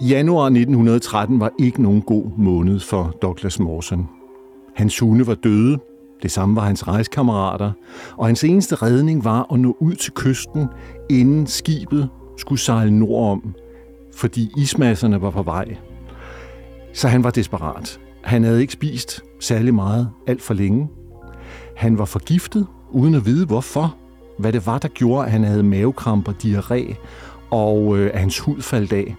Januar 1913 var ikke nogen god måned for Douglas Mawson. Hans hunde var døde, det samme var hans rejskammerater, og hans eneste redning var at nå ud til kysten, inden skibet skulle sejle nordom, fordi ismasserne var på vej. Så han var desperat. Han havde ikke spist særlig meget alt for længe. Han var forgiftet, uden at vide hvorfor. Hvad det var, der gjorde, at han havde mavekramper, diarré, og øh, at hans hud faldt af.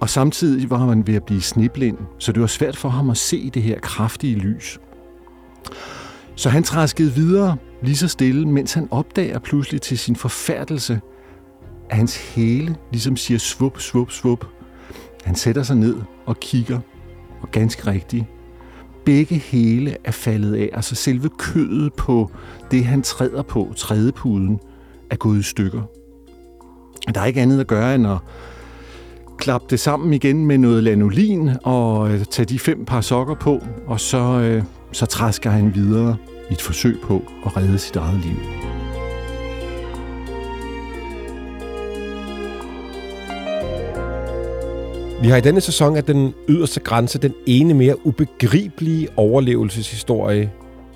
Og samtidig var han ved at blive sniblind, så det var svært for ham at se det her kraftige lys. Så han træskede videre lige så stille, mens han opdager pludselig til sin forfærdelse, at hans hæle ligesom siger svup, svup, svup. Han sætter sig ned og kigger, og ganske rigtigt, begge hele er faldet af, altså selve kødet på det, han træder på, trædepuden, er gået i stykker. Der er ikke andet at gøre end at klappe det sammen igen med noget lanolin og øh, tage de fem par sokker på, og så, øh, så træsker han videre i et forsøg på at redde sit eget liv. Vi har i denne sæson af den yderste grænse den ene mere ubegribelige overlevelseshistorie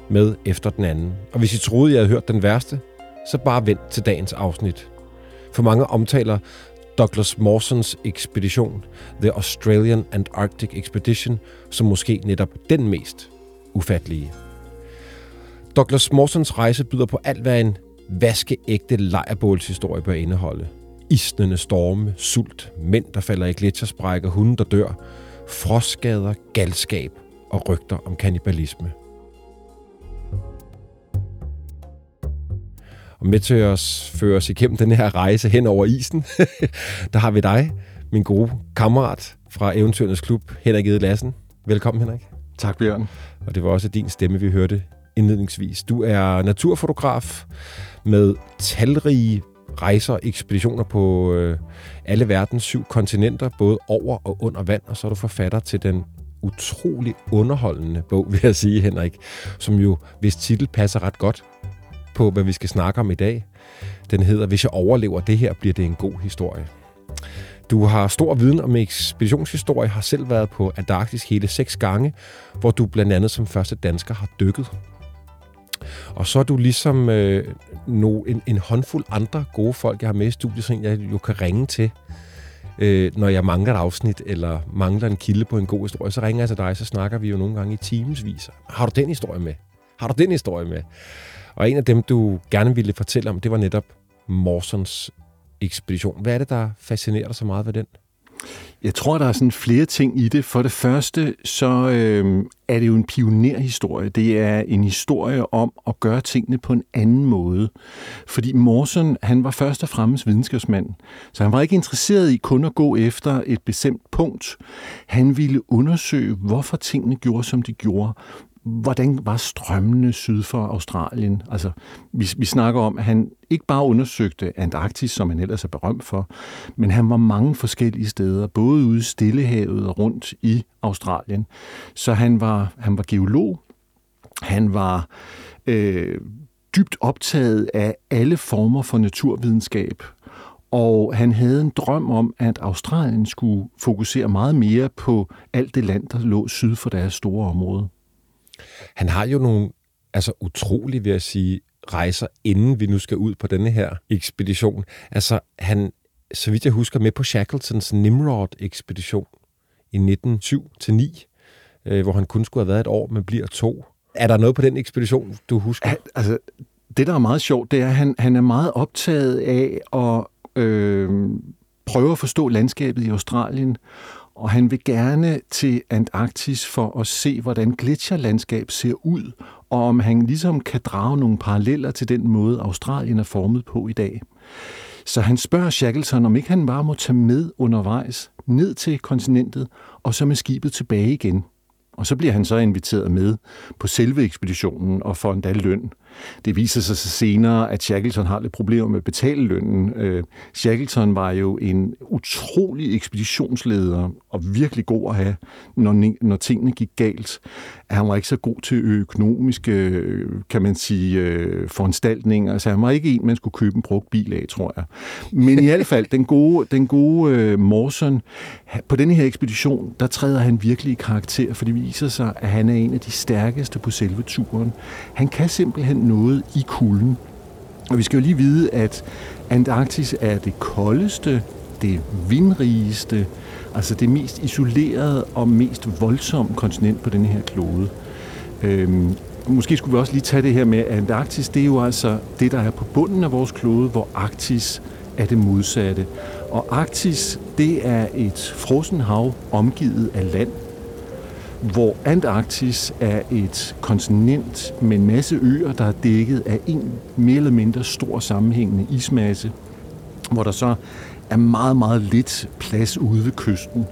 med efter den anden. Og hvis I troede, jeg havde hørt den værste, så bare vent til dagens afsnit. For mange omtaler Douglas Mawsons ekspedition, The Australian Antarctic Expedition, som måske netop den mest ufattelige. Douglas Mawsons rejse byder på alt, hvad en vaskeægte lejrbålshistorie bør indeholde. Isnende storme, sult, mænd, der falder i gletsjersprækker, hunde, der dør, frostskader, galskab og rygter om kannibalisme. Og med til at føre os igennem den her rejse hen over isen, der har vi dig, min gode kammerat fra Eventyrernes Klub, Henrik Ede Lassen. Velkommen, Henrik. Tak, Bjørn. Og det var også din stemme, vi hørte indledningsvis. Du er naturfotograf med talrige rejser og ekspeditioner på øh, alle verdens syv kontinenter, både over og under vand, og så er du forfatter til den utrolig underholdende bog, vil jeg sige, Henrik, som jo, hvis titel passer ret godt på, hvad vi skal snakke om i dag. Den hedder, hvis jeg overlever det her, bliver det en god historie. Du har stor viden om ekspeditionshistorie, har selv været på Antarktis hele seks gange, hvor du blandt andet som første dansker har dykket. Og så er du ligesom øh, no, en, en håndfuld andre gode folk, jeg har med i studiet, som jeg jo kan ringe til, øh, når jeg mangler et afsnit, eller mangler en kilde på en god historie. Så ringer jeg til dig, så snakker vi jo nogle gange i timesvis. Har du den historie med? Har du den historie med? Og en af dem, du gerne ville fortælle om, det var netop Morsons ekspedition. Hvad er det, der fascinerer dig så meget ved den? Jeg tror, der er sådan flere ting i det. For det første, så øh, er det jo en pionerhistorie. Det er en historie om at gøre tingene på en anden måde. Fordi Morson, han var først og fremmest videnskabsmand. Så han var ikke interesseret i kun at gå efter et bestemt punkt. Han ville undersøge, hvorfor tingene gjorde, som de gjorde hvordan var strømmene syd for Australien? Altså, vi, vi snakker om, at han ikke bare undersøgte Antarktis, som han ellers er berømt for, men han var mange forskellige steder, både ude i Stillehavet og rundt i Australien. Så han var, han var geolog, han var øh, dybt optaget af alle former for naturvidenskab, og han havde en drøm om, at Australien skulle fokusere meget mere på alt det land, der lå syd for deres store område. Han har jo nogle altså utrolig, vil jeg sige, rejser, inden vi nu skal ud på denne her ekspedition. Altså, han, så vidt jeg husker, med på Shackletons Nimrod-ekspedition i 1907-9, øh, hvor han kun skulle have været et år, men bliver to. Er der noget på den ekspedition, du husker? Han, altså, det, der er meget sjovt, det er, at han, han er meget optaget af at øh, prøve at forstå landskabet i Australien, og han vil gerne til Antarktis for at se, hvordan gletsjerlandskab ser ud, og om han ligesom kan drage nogle paralleller til den måde, Australien er formet på i dag. Så han spørger Shackleton, om ikke han bare må tage med undervejs ned til kontinentet, og så med skibet tilbage igen. Og så bliver han så inviteret med på selve ekspeditionen og får endda løn. Det viser sig så senere, at Shackleton har lidt problemer med at betale lønnen. Øh, Shackleton var jo en utrolig ekspeditionsleder og virkelig god at have, når, når tingene gik galt. Han var ikke så god til økonomiske, kan man sige, øh, foranstaltninger. Altså han var ikke en, man skulle købe en brugt bil af, tror jeg. Men i hvert fald, den gode, den gode øh, uh, Morson, på den her ekspedition, der træder han virkelig i karakter, for det viser sig, at han er en af de stærkeste på selve turen. Han kan simpelthen noget i kulden. Og vi skal jo lige vide, at Antarktis er det koldeste, det vindrigeste, altså det mest isolerede og mest voldsomme kontinent på denne her klode. Øhm, måske skulle vi også lige tage det her med, at Antarktis, det er jo altså det, der er på bunden af vores klode, hvor Arktis er det modsatte. Og Arktis, det er et frossen hav omgivet af land, hvor Antarktis er et kontinent med en masse øer, der er dækket af en mere eller mindre stor sammenhængende ismasse, hvor der så er meget, meget lidt plads ude ved kysten.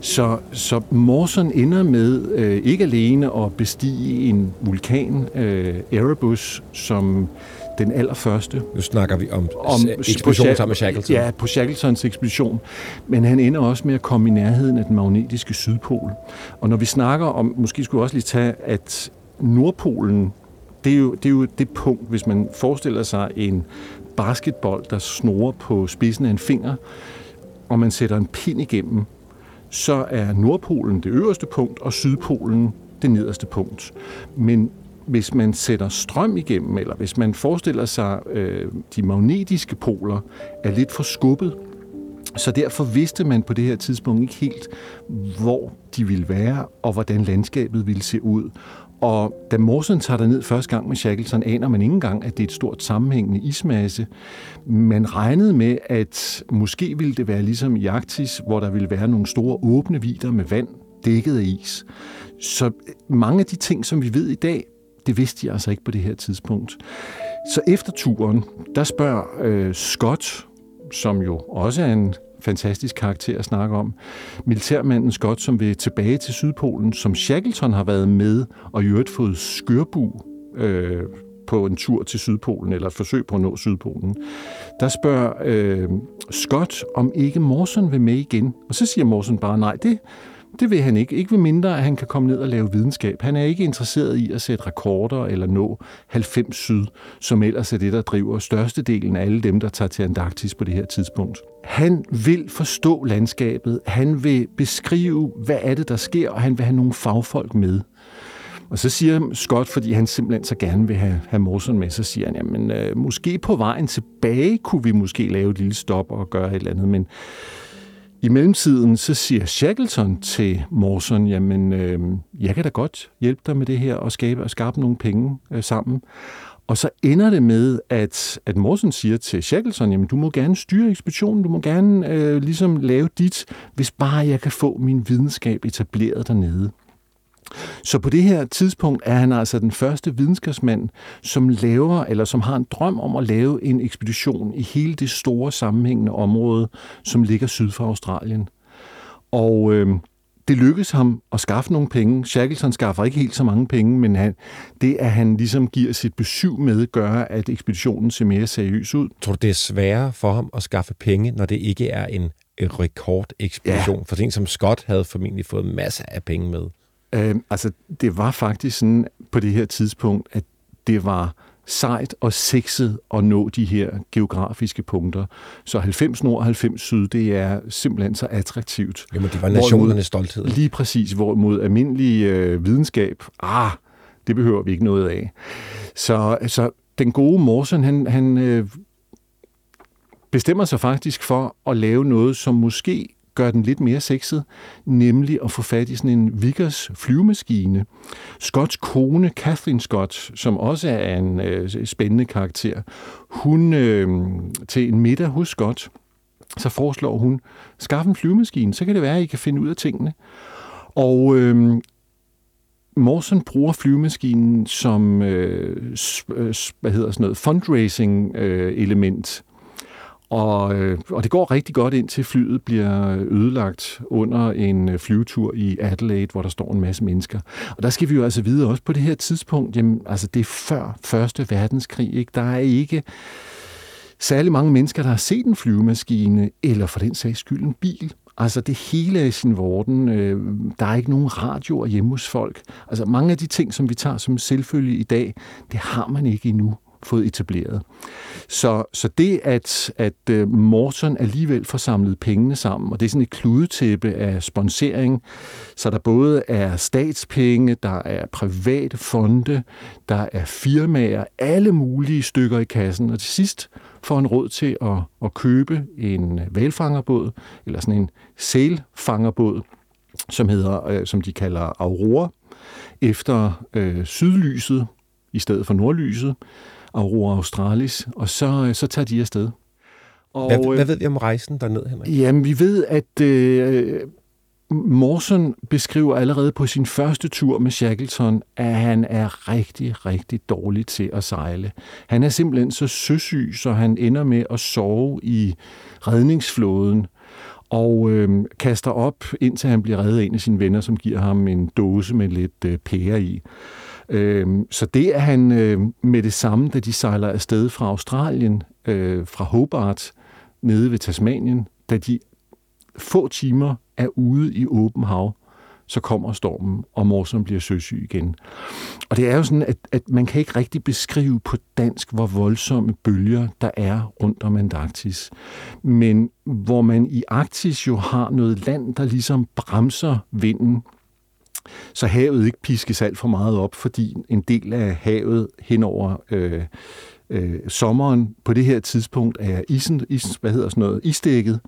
Så, så Morson ender med øh, ikke alene at bestige en vulkan, øh, Erebus, som den allerførste. Nu snakker vi om, om ekspeditionen sammen med Shackleton. Ja, på Shackletons ekspedition. Men han ender også med at komme i nærheden af den magnetiske sydpol. Og når vi snakker om, måske skulle vi også lige tage, at Nordpolen, det er, jo, det er jo det punkt, hvis man forestiller sig en basketball, der snorer på spidsen af en finger, og man sætter en pind igennem, så er Nordpolen det øverste punkt, og Sydpolen det nederste punkt. Men hvis man sætter strøm igennem, eller hvis man forestiller sig, øh, de magnetiske poler er lidt for skubbet, så derfor vidste man på det her tidspunkt ikke helt, hvor de ville være, og hvordan landskabet ville se ud. Og da Morsen tager ned første gang med Shackleton, aner man ikke engang, at det er et stort sammenhængende ismasse. Man regnede med, at måske ville det være ligesom i Arktis, hvor der ville være nogle store åbne vider med vand dækket af is. Så mange af de ting, som vi ved i dag, det vidste de altså ikke på det her tidspunkt. Så efter turen, der spørger øh, Scott, som jo også er en fantastisk karakter at snakke om. Militærmanden Scott, som vil tilbage til Sydpolen, som Shackleton har været med, og i øvrigt fået skørbu øh, på en tur til Sydpolen, eller et forsøg på at nå Sydpolen. Der spørger øh, Scott, om ikke Morson vil med igen. Og så siger Morson bare, nej, det, det vil han ikke. Ikke ved mindre, at han kan komme ned og lave videnskab. Han er ikke interesseret i at sætte rekorder eller nå 90 syd, som ellers er det, der driver størstedelen af alle dem, der tager til Antarktis på det her tidspunkt. Han vil forstå landskabet. Han vil beskrive, hvad er det, der sker, og han vil have nogle fagfolk med. Og så siger Scott, fordi han simpelthen så gerne vil have, have Morson med, så siger han, jamen øh, måske på vejen tilbage kunne vi måske lave et lille stop og gøre et eller andet, men i mellemtiden så siger Shackleton til Morson, jamen øh, jeg kan da godt hjælpe dig med det her og skabe, og skabe nogle penge øh, sammen. Og så ender det med, at, at Morson siger til Shackleton, jamen du må gerne styre ekspeditionen, du må gerne øh, ligesom lave dit, hvis bare jeg kan få min videnskab etableret dernede. Så på det her tidspunkt er han altså den første videnskabsmand, som laver, eller som har en drøm om at lave en ekspedition i hele det store sammenhængende område, som ligger syd for Australien. Og øh, det lykkedes ham at skaffe nogle penge. Shackleton skaffer ikke helt så mange penge, men han, det, at han ligesom giver sit besøg med, gør, at ekspeditionen ser mere seriøs ud. Tror du, det er sværere for ham at skaffe penge, når det ikke er en rekordekspedition? Ja. For ting som Scott havde formentlig fået masser af penge med. Øh, altså, det var faktisk sådan på det her tidspunkt, at det var sejt og sexet at nå de her geografiske punkter. Så 90 nord og 90 syd, det er simpelthen så attraktivt. Jamen, det var nationernes stolthed. Lige præcis, hvorimod almindelig øh, videnskab, ah, det behøver vi ikke noget af. Så, så den gode Morsen, han, han øh, bestemmer sig faktisk for at lave noget, som måske gør den lidt mere sexet, nemlig at få fat i sådan en Vickers flyvemaskine. Scotts kone, Kathleen Scott, som også er en øh, spændende karakter, hun øh, til en middag hos Scott, så foreslår hun, skaff en flyvemaskine, så kan det være, at I kan finde ud af tingene. Og øh, Morsen bruger flyvemaskinen som øh, øh hvad hedder sådan noget, fundraising øh, element og, øh, og det går rigtig godt ind til flyet bliver ødelagt under en øh, flyvetur i Adelaide, hvor der står en masse mennesker. Og der skal vi jo altså vide også på det her tidspunkt, jamen, altså det er før Første Verdenskrig, ikke? Der er ikke særlig mange mennesker, der har set en flyvemaskine, eller for den sags skyld en bil. Altså det hele er i sin vorden. Øh, der er ikke nogen radioer hjemme hos folk. Altså mange af de ting, som vi tager som selvfølgelig i dag, det har man ikke endnu fået etableret. Så, så det, at, at øh, Morton alligevel får samlet pengene sammen, og det er sådan et kludetæppe af sponsering, så der både er statspenge, der er private fonde, der er firmaer, alle mulige stykker i kassen, og til sidst får han råd til at, at købe en valfangerbåd, eller sådan en sælfangerbåd, som hedder, øh, som de kalder Aurora, efter øh, sydlyset i stedet for nordlyset, Aurora Australis, og så, øh, så tager de afsted. Og, hvad, hvad øh, ved vi om rejsen derned, Henrik? Jamen, vi ved, at øh, Morson beskriver allerede på sin første tur med Shackleton, at han er rigtig, rigtig dårlig til at sejle. Han er simpelthen så søsyg, så han ender med at sove i redningsflåden og øh, kaster op, indtil han bliver reddet af en af sine venner, som giver ham en dåse med lidt øh, pære i. Øh, så det er han øh, med det samme, da de sejler afsted fra Australien, øh, fra Hobart, nede ved Tasmanien, da de få timer er ude i åben hav, så kommer stormen, og Morsom bliver søsyg igen. Og det er jo sådan, at, at man kan ikke rigtig beskrive på dansk, hvor voldsomme bølger der er rundt om Antarktis. Men hvor man i Arktis jo har noget land, der ligesom bremser vinden, så havet ikke piskes alt for meget op, fordi en del af havet henover øh, øh, sommeren på det her tidspunkt er isen, is, hvad hedder sådan noget, isdækket,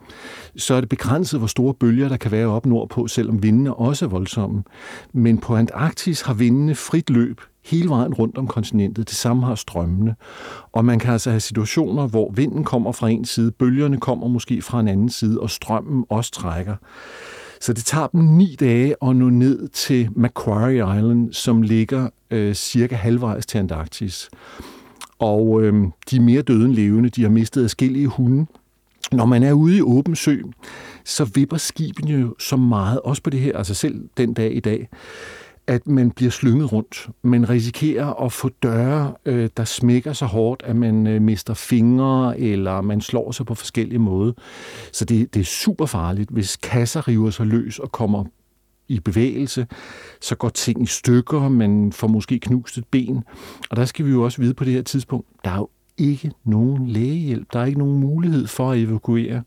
så er det begrænset, hvor store bølger der kan være op nordpå, selvom vindene også er voldsomme. Men på Antarktis har vindene frit løb hele vejen rundt om kontinentet. Det samme har strømmene. Og man kan altså have situationer, hvor vinden kommer fra en side, bølgerne kommer måske fra en anden side, og strømmen også trækker. Så det tager dem ni dage at nå ned til Macquarie Island, som ligger øh, cirka halvvejs til Antarktis. Og øh, de er mere døde end levende. De har mistet adskillige hunde. Når man er ude i åben sø, så vipper skibene jo så meget, også på det her, altså selv den dag i dag, at man bliver slynget rundt. Man risikerer at få døre, øh, der smækker så hårdt, at man øh, mister fingre, eller man slår sig på forskellige måder. Så det, det er super farligt, hvis kasser river sig løs og kommer i bevægelse, så går ting i stykker, man får måske knust et ben. Og der skal vi jo også vide på det her tidspunkt, der er jo ikke nogen lægehjælp. Der er ikke nogen mulighed for at evakuere.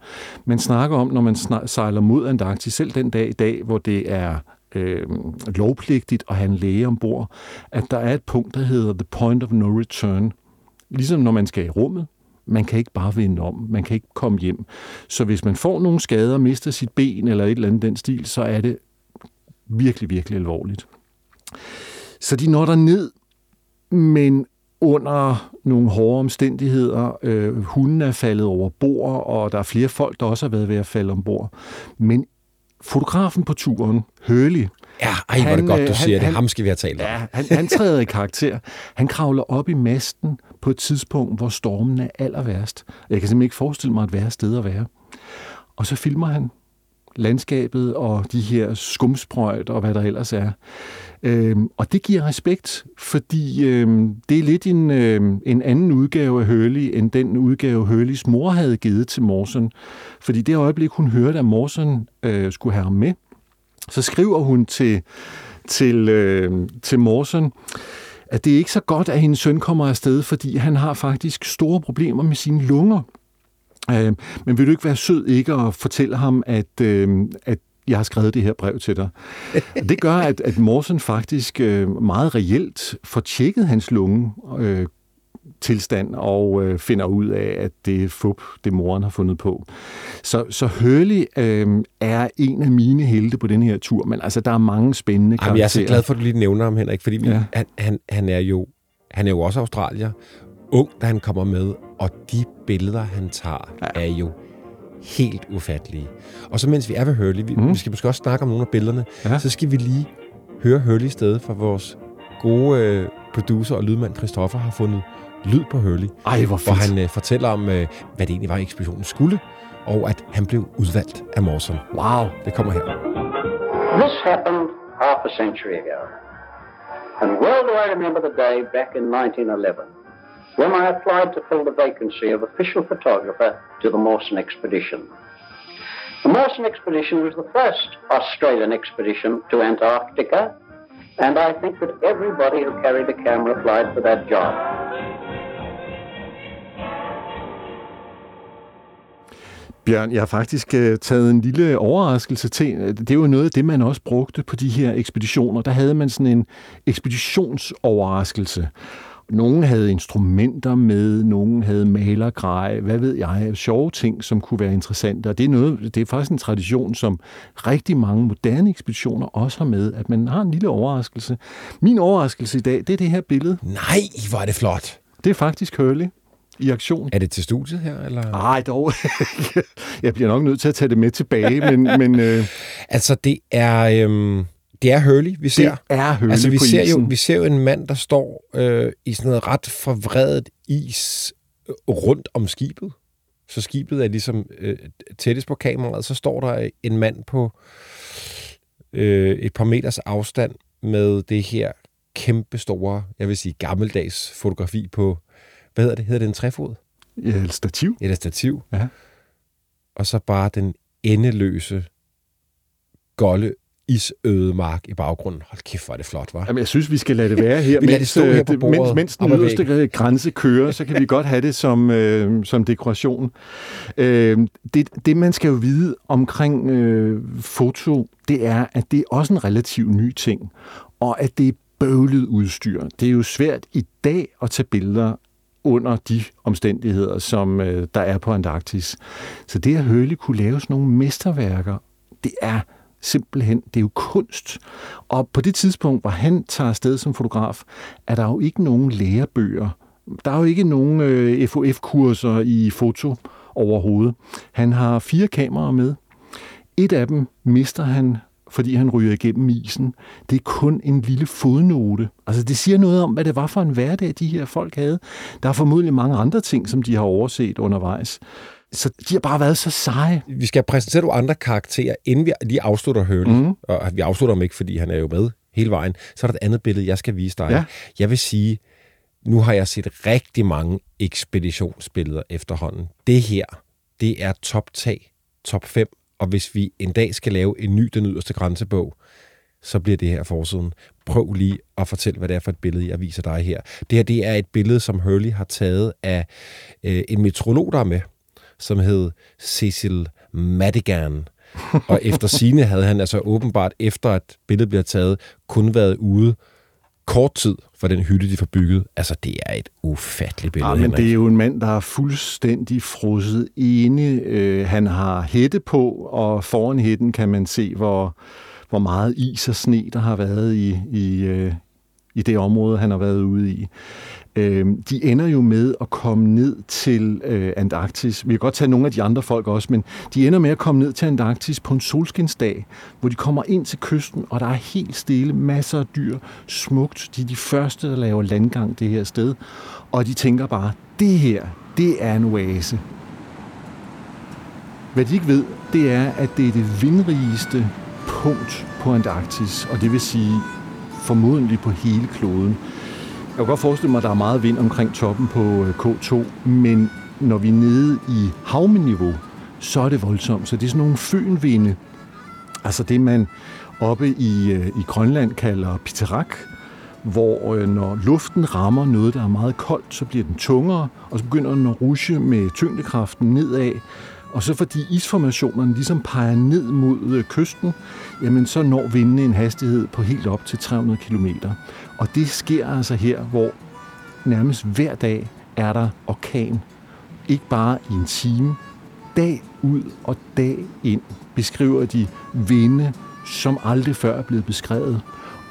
Man snakker om, når man sejler mod Antarktis, selv den dag i dag, hvor det er øh, lovpligtigt at have en læge ombord, at der er et punkt, der hedder the point of no return. Ligesom når man skal i rummet, man kan ikke bare vende om, man kan ikke komme hjem. Så hvis man får nogle skader, mister sit ben eller et eller andet den stil, så er det virkelig, virkelig alvorligt. Så de når der ned, men under nogle hårde omstændigheder. Øh, hunden er faldet over bord, og der er flere folk, der også har været ved at falde ombord. Men fotografen på turen, Hurley, Ja, ej, hvor er det godt, du øh, siger han, det. Ham skal vi have talt om. Ja, han, han træder i karakter. Han kravler op i masten på et tidspunkt, hvor stormen er aller værst. Jeg kan simpelthen ikke forestille mig et værre sted at være. Og så filmer han landskabet og de her skumsprøjt og hvad der ellers er. Øhm, og det giver respekt, fordi øhm, det er lidt en, øhm, en anden udgave af Hurley, end den udgave, Hurleys mor havde givet til Morsen. Fordi det øjeblik, hun hørte, at Morsen øh, skulle have ham med, så skriver hun til, til, øh, til Morsen, at det er ikke så godt, at hendes søn kommer afsted, fordi han har faktisk store problemer med sine lunger. Øh, men vil du ikke være sød ikke at fortælle ham, at, øh, at jeg har skrevet det her brev til dig. Det gør, at, at Morsen faktisk øh, meget reelt får tjekket hans lunge øh, tilstand og øh, finder ud af, at det er fup, det moren har fundet på. Så, så Hurley øh, er en af mine helte på den her tur, men altså, der er mange spændende karakterer. Jamen, jeg er så glad for, at du lige nævner ham, Henrik, fordi ja. han, han, han, er jo, han er jo også australier, ung, da han kommer med, og de billeder, han tager, ja. er jo helt ufattelige. Og så mens vi er ved Hurley, vi, mm. vi skal måske også snakke om nogle af billederne, ja. så skal vi lige høre Hurley i stedet for vores gode øh, producer og lydmand Christoffer har fundet lyd på Hurley. Ej, hvor Hvor fedt. han øh, fortæller om, øh, hvad det egentlig var, ekspeditionen skulle, og at han blev udvalgt af Mawson. Wow. Det kommer her. This happened half a century ago. And well do I remember the day back in 1911 when I applied to fill the vacancy of official photographer to the Mawson expedition. The Mawson expedition was the first Australian expedition to Antarctica, and I think that everybody who carried a camera applied for that job. Bjørn, jeg har faktisk uh, taget en lille overraskelse til. Øh, det er jo noget af det, man også brugte på de her ekspeditioner. Der havde man sådan en ekspeditionsoverraskelse. Nogle havde instrumenter med, nogle havde malergrej, hvad ved jeg, sjove ting, som kunne være interessante. Og det er, noget, det er faktisk en tradition, som rigtig mange moderne ekspeditioner også har med, at man har en lille overraskelse. Min overraskelse i dag, det er det her billede. Nej, hvor er det flot. Det er faktisk Hurley i aktion. Er det til studiet her? Eller? Nej, dog. jeg bliver nok nødt til at tage det med tilbage, men, men øh, Altså, det er, øhm, det er Hurley, vi ser. det er Hurley altså, vi ser, isen. jo, vi ser jo en mand, der står øh, i sådan noget ret forvredet is øh, rundt om skibet. Så skibet er ligesom øh, tættest på kameraet. Så står der en mand på øh, et par meters afstand med det her kæmpe store, jeg vil sige gammeldags fotografi på, hvad hedder det? Hedder det en træfod? Ja, et stativ. Et stativ. Ja. Og så bare den endeløse, golde, isøde mark i baggrunden. Hold kæft, hvor er det flot, var. Jamen, jeg synes, vi skal lade det være her, Vi lader det mens, stå her øh, på det- bordet, mens, mens den yderste grænse kører, så kan vi godt have det som, øh, som dekoration. Øh, det, det, man skal jo vide omkring øh, foto, det er, at det er også en relativt ny ting, og at det er bøvlet udstyr. Det er jo svært i dag at tage billeder under de omstændigheder, som øh, der er på Antarktis. Så det at Hurley kunne lave sådan nogle mesterværker, det er simpelthen, det er jo kunst. Og på det tidspunkt, hvor han tager afsted som fotograf, er der jo ikke nogen lærebøger. Der er jo ikke nogen øh, FOF-kurser i foto overhovedet. Han har fire kameraer med. Et af dem mister han, fordi han ryger igennem isen. Det er kun en lille fodnote. Altså det siger noget om, hvad det var for en hverdag, de her folk havde. Der er formodentlig mange andre ting, som de har overset undervejs. Så de har bare været så seje. Vi skal præsentere nogle andre karakterer, inden vi lige afslutter Hurley. Mm. Og vi afslutter ham ikke, fordi han er jo med hele vejen. Så er der et andet billede, jeg skal vise dig. Ja. Jeg vil sige, nu har jeg set rigtig mange ekspeditionsbilleder efterhånden. Det her, det er top 3, top 5. Og hvis vi en dag skal lave en ny Den Yderste Grænsebog, så bliver det her forsiden. Prøv lige at fortælle, hvad det er for et billede, jeg viser dig her. Det her det er et billede, som Hurley har taget af øh, en meteorolog, der er med, som hed Cecil Madigan. Og efter sine havde han altså åbenbart, efter at billedet bliver taget, kun været ude kort tid for den hytte, de får bygget. Altså, det er et ufatteligt billede, Ja, men Henrik. det er jo en mand, der er fuldstændig frosset ene. Øh, han har hætte på, og foran hætten kan man se, hvor, hvor meget is og sne, der har været i, i, øh, i det område, han har været ude i. Øh, de ender jo med at komme ned til øh, Antarktis. Vi kan godt tage nogle af de andre folk også, men de ender med at komme ned til Antarktis på en solskinsdag, hvor de kommer ind til kysten, og der er helt stille, masser af dyr, smukt. De er de første, der laver landgang det her sted, og de tænker bare, det her, det er en oase. Hvad de ikke ved, det er, at det er det vindrigeste punkt på Antarktis, og det vil sige formodentlig på hele kloden. Jeg kan godt forestille mig, at der er meget vind omkring toppen på øh, K2, men når vi er nede i havmeniveau, så er det voldsomt. Så det er sådan nogle fynvinde, altså det man oppe i, øh, i Grønland kalder piterak, hvor øh, når luften rammer noget, der er meget koldt, så bliver den tungere, og så begynder den at rushe med tyngdekraften nedad. Og så fordi isformationerne ligesom peger ned mod øh, kysten, jamen så når vindene en hastighed på helt op til 300 km. Og det sker altså her, hvor nærmest hver dag er der orkan. Ikke bare i en time. Dag ud og dag ind beskriver de vinde, som aldrig før er blevet beskrevet.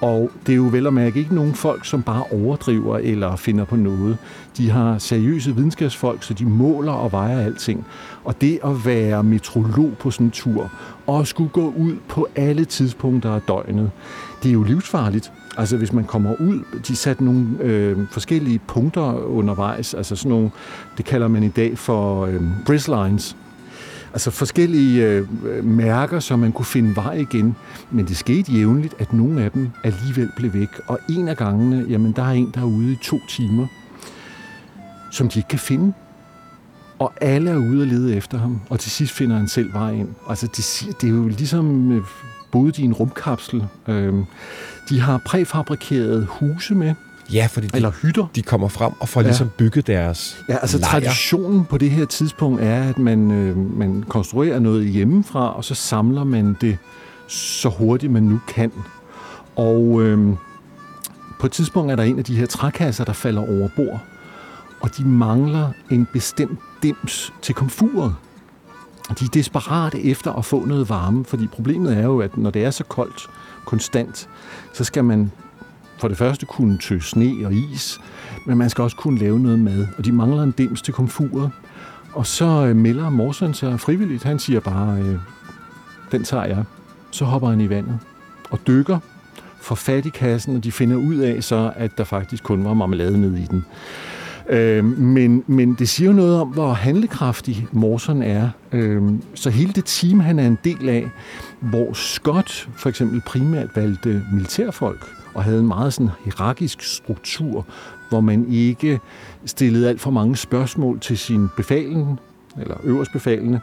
Og det er jo vel at mærke ikke nogen folk, som bare overdriver eller finder på noget. De har seriøse videnskabsfolk, så de måler og vejer alting. Og det at være metrolog på sådan en tur, og skulle gå ud på alle tidspunkter af døgnet, det er jo livsfarligt. Altså hvis man kommer ud, de satte nogle øh, forskellige punkter undervejs, altså sådan nogle, det kalder man i dag for øh, bristlines, altså forskellige øh, mærker, så man kunne finde vej igen. Men det skete jævnligt, at nogle af dem alligevel blev væk. Og en af gangene, jamen der er en, der er ude i to timer, som de ikke kan finde. Og alle er ude og lede efter ham, og til sidst finder han selv vej ind. Altså det, det er jo ligesom øh, boet i en rumkapsel. Øh, de har præfabrikerede huse med, Ja, fordi de, eller hytter. de kommer frem og får ja. ligesom bygget deres Ja, altså lejr. traditionen på det her tidspunkt er, at man, øh, man konstruerer noget hjemmefra, og så samler man det så hurtigt man nu kan. Og øh, på et tidspunkt er der en af de her trækasser, der falder over bord, og de mangler en bestemt dims til komfuret. De er desperate efter at få noget varme, fordi problemet er jo, at når det er så koldt konstant, så skal man for det første kunne tø sne og is, men man skal også kunne lave noget mad, og de mangler en dims til komfuret. Og så øh, melder Morsen sig frivilligt. Han siger bare, øh, den tager jeg. Så hopper han i vandet og dykker, får fat i kassen, og de finder ud af så, at der faktisk kun var marmelade nede i den. Øh, men, men det siger jo noget om, hvor handlekraftig Morsen er. Øh, så hele det team, han er en del af, hvor Scott for eksempel primært valgte militærfolk, og havde en meget sådan hierarkisk struktur, hvor man ikke stillede alt for mange spørgsmål til sin befalen, eller øverstbefalende,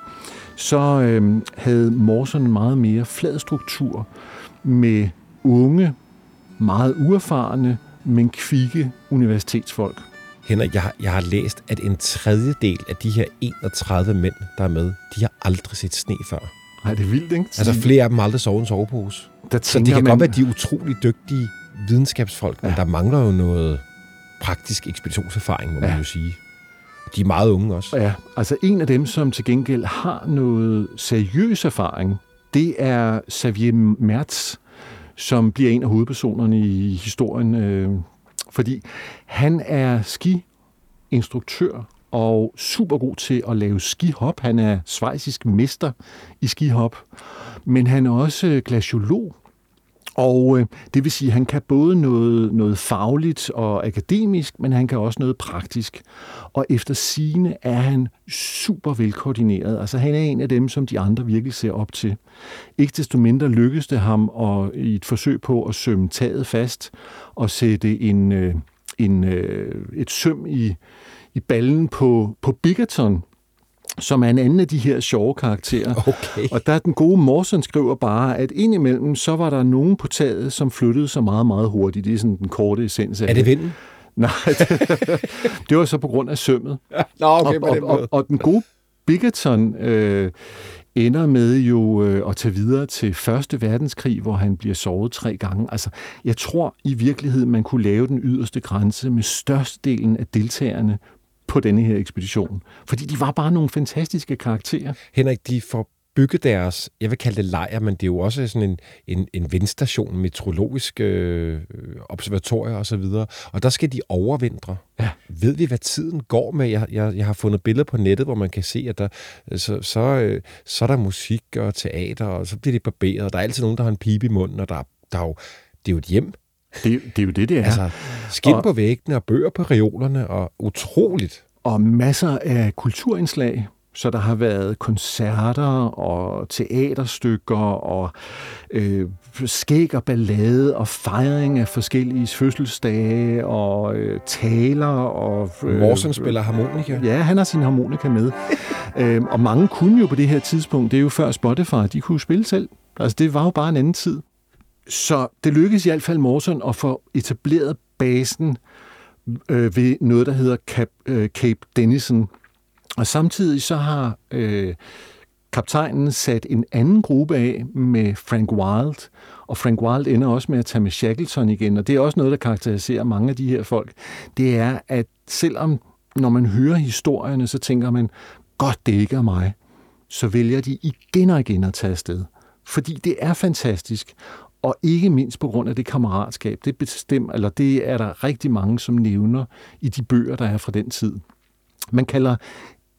så øh, havde Morson en meget mere flad struktur med unge, meget uerfarne, men kvikke universitetsfolk. Henrik, jeg har, jeg har læst, at en tredjedel af de her 31 mænd, der er med, de har aldrig set sne før. Nej, det er vildt, ikke? Altså flere af dem har aldrig sovet en sovepose. der Så det kan man... godt være, at de er utrolig dygtige videnskabsfolk, men Ja. der mangler jo noget praktisk ekspeditionserfaring, må man Ja. jo sige. De er meget unge også. Ja, altså en af dem, som til gengæld har noget seriøs erfaring, det er Xavier Mertz, som bliver en af hovedpersonerne i historien, øh, fordi han er skiinstruktør og super god til at lave skihop. Han er svejsisk mester i skihop, men han er også glaciolog, og øh, det vil sige, at han kan både noget, noget fagligt og akademisk, men han kan også noget praktisk. Og efter sine er han super velkoordineret. Altså han er en af dem, som de andre virkelig ser op til. Ikke desto mindre lykkedes det ham at, i et forsøg på at sømme taget fast og sætte en, øh, en, øh, et søm i, i ballen på, på Biggerton, som er en anden af de her sjove karakterer. Okay. Og der er den gode Morsen skriver bare, at indimellem, så var der nogen på taget, som flyttede sig meget, meget hurtigt. Det er sådan den korte essens af Er det vinden? Nej, det, det var så på grund af sømmet. Nå, og, og, og, og den gode Biggerton øh, ender med jo øh, at tage videre til Første Verdenskrig, hvor han bliver såret tre gange. Altså, jeg tror i virkeligheden, man kunne lave den yderste grænse med størstedelen af deltagerne på denne her ekspedition. Fordi de var bare nogle fantastiske karakterer. Henrik, de får bygget deres, jeg vil kalde det lejr, men det er jo også sådan en, en, en vindstation, meteorologisk øh, observatorier og så videre. Og der skal de overvintre. Ja. Ved vi, hvad tiden går med? Jeg, jeg, jeg har fundet billeder på nettet, hvor man kan se, at der, så, så, øh, så er der musik og teater, og så bliver det barberet. og Der er altid nogen, der har en pipe i munden, og der, der er jo, det er jo et hjem. Det, det er jo det, det er. Ja. Altså, skin Og- på væggene og bøger på reolerne, og utroligt. og masser af kulturindslag. Så der har været koncerter og teaterstykker og øh, skæg og ballade og fejring af forskellige fødselsdage og øh, taler. Og, øh, Morsen spiller harmonika. Ja, han har sin harmonika med. øhm, og mange kunne jo på det her tidspunkt, det er jo før Spotify, de kunne spille selv. Altså det var jo bare en anden tid. Så det lykkedes i hvert fald Morrison at få etableret basen øh, ved noget, der hedder Cap, øh, Cape Denison. Og samtidig så har øh, kaptajnen sat en anden gruppe af med Frank Wild, og Frank Wild ender også med at tage med Shackleton igen, og det er også noget, der karakteriserer mange af de her folk. Det er, at selvom når man hører historierne, så tænker man, godt det ikke er mig, så vælger de igen og igen at tage afsted. Fordi det er fantastisk, og ikke mindst på grund af det kammeratskab. Det, bestemmer, eller det er der rigtig mange, som nævner i de bøger, der er fra den tid. Man kalder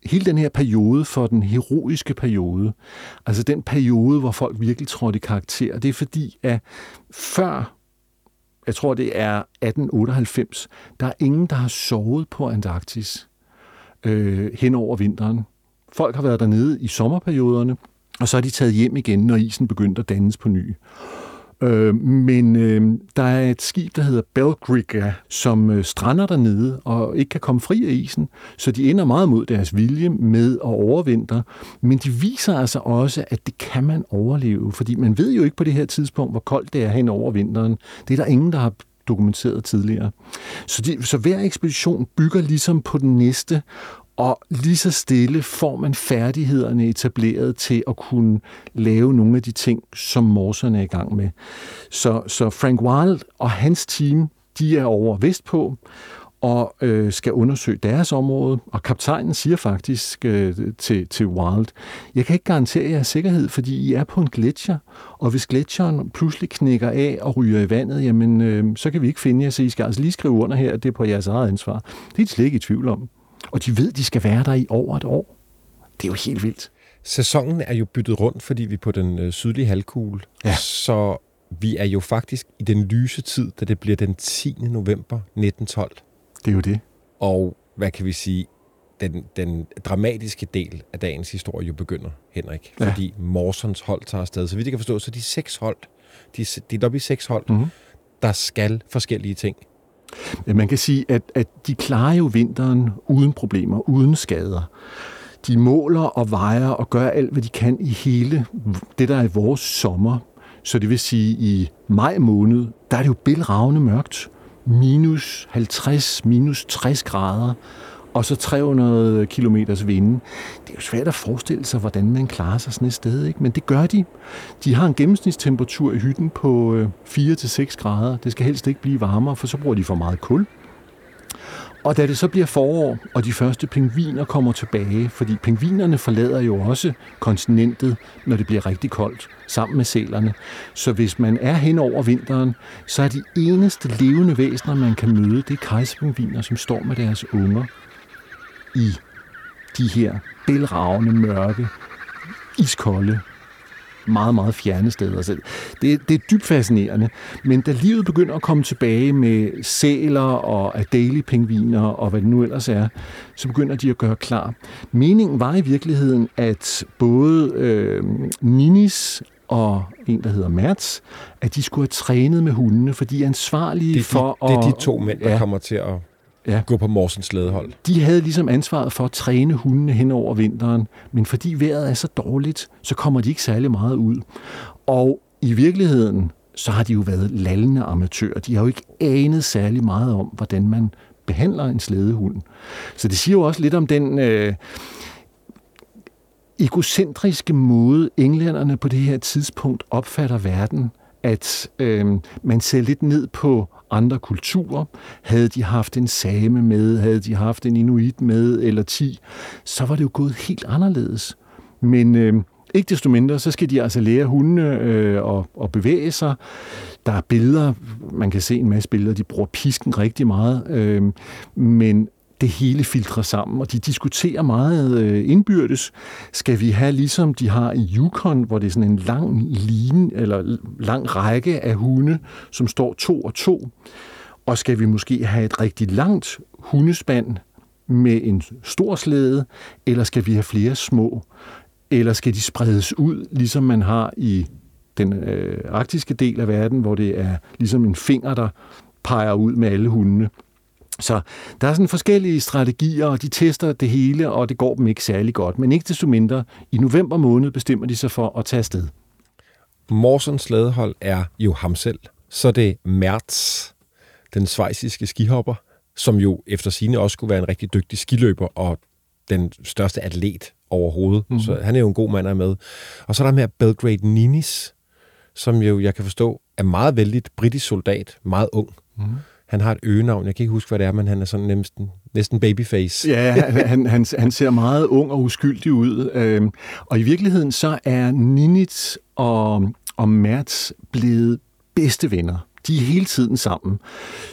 hele den her periode for den heroiske periode. Altså den periode, hvor folk virkelig trådte i karakter. Det er fordi, at før jeg tror det er 1898, der er ingen, der har sovet på Antarktis øh, hen over vinteren. Folk har været dernede i sommerperioderne, og så er de taget hjem igen, når isen begyndte at dannes på ny. Øh, men øh, der er et skib, der hedder Belgrica, som øh, strander dernede og ikke kan komme fri af isen, så de ender meget mod deres vilje med at overvintre. Men de viser altså også, at det kan man overleve, fordi man ved jo ikke på det her tidspunkt, hvor koldt det er hen over vinteren. Det er der ingen, der har dokumenteret tidligere. Så, de, så hver ekspedition bygger ligesom på den næste, og lige så stille får man færdighederne etableret til at kunne lave nogle af de ting, som morserne er i gang med. Så, så Frank Wild og hans team, de er over vestpå, og øh, skal undersøge deres område. Og kaptajnen siger faktisk øh, til, til Wild, jeg kan ikke garantere jer sikkerhed, fordi I er på en gletsjer, og hvis gletsjeren pludselig knækker af og ryger i vandet, jamen øh, så kan vi ikke finde jer, så I skal altså lige skrive under her, det er på jeres eget ansvar. Det er de slet ikke i tvivl om. Og de ved, de skal være der i over et år. Det er jo helt vildt. Sæsonen er jo byttet rundt, fordi vi er på den øh, sydlige halvkugle. Ja. Så vi er jo faktisk i den lyse tid, da det bliver den 10. november 1912. Det er jo det. Og hvad kan vi sige, den, den dramatiske del af dagens historie jo begynder, Henrik. Ja. Fordi Morsons hold tager afsted. Så vidt jeg kan forstå, så de seks hold, de, de er oppe i seks hold, mm-hmm. der skal forskellige ting. Man kan sige, at, at de klarer jo vinteren uden problemer, uden skader. De måler og vejer og gør alt, hvad de kan i hele det, der er vores sommer. Så det vil sige, i maj måned, der er det jo bælragende mørkt. Minus 50, minus 60 grader og så 300 km vinde. Det er jo svært at forestille sig, hvordan man klarer sig sådan et sted, ikke? men det gør de. De har en gennemsnitstemperatur i hytten på øh, 4-6 grader. Det skal helst ikke blive varmere, for så bruger de for meget kul. Og da det så bliver forår, og de første pingviner kommer tilbage, fordi pingvinerne forlader jo også kontinentet, når det bliver rigtig koldt, sammen med sælerne. Så hvis man er hen over vinteren, så er de eneste levende væsener, man kan møde, det er kejserpingviner, som står med deres unger i de her bælragende, mørke, iskolde, meget, meget fjerne steder. Så det, det er dybt fascinerende. Men da livet begynder at komme tilbage med sæler og Adélie-pingviner og hvad det nu ellers er, så begynder de at gøre klar. Meningen var i virkeligheden, at både øh, Ninis og en, der hedder Mertz, at de skulle have trænet med hundene, for de er ansvarlige det er de, for at... Det er de to mænd, der ja, kommer til at ja. gå på Morsens lædehold. De havde ligesom ansvaret for at træne hundene hen over vinteren, men fordi vejret er så dårligt, så kommer de ikke særlig meget ud. Og i virkeligheden, så har de jo været lallende amatører. De har jo ikke anet særlig meget om, hvordan man behandler en slædehund. Så det siger jo også lidt om den øh, egocentriske måde, englænderne på det her tidspunkt opfatter verden, at øh, man ser lidt ned på andre kulturer. Havde de haft en same med, havde de haft en inuit med, eller ti, så var det jo gået helt anderledes. Men øh, ikke desto mindre, så skal de altså lære hundene øh, at, at bevæge sig. Der er billeder, man kan se en masse billeder, de bruger pisken rigtig meget, øh, men det hele filtrer sammen, og de diskuterer meget øh, indbyrdes. Skal vi have, ligesom de har i Yukon, hvor det er sådan en lang line, eller lang række af hunde, som står to og to, og skal vi måske have et rigtig langt hundespand med en stor slæde, eller skal vi have flere små? Eller skal de spredes ud, ligesom man har i den øh, arktiske del af verden, hvor det er ligesom en finger, der peger ud med alle hundene? Så der er sådan forskellige strategier, og de tester det hele, og det går dem ikke særlig godt. Men ikke desto mindre, i november måned bestemmer de sig for at tage afsted. Morsens slædehold er jo ham selv. Så det er Mertz, den svejsiske skihopper, som jo efter sine også skulle være en rigtig dygtig skiløber og den største atlet overhovedet. Mm. Så han er jo en god mand at med. Og så er der med Belgrade Ninis, som jo, jeg kan forstå, er meget vældigt britisk soldat, meget ung. Mm. Han har et øgenavn, jeg kan ikke huske, hvad det er, men han er sådan næsten, næsten babyface. Ja, han, han, han ser meget ung og uskyldig ud. Øhm, og i virkeligheden så er Ninit og, og Mertz blevet bedste venner. De er hele tiden sammen.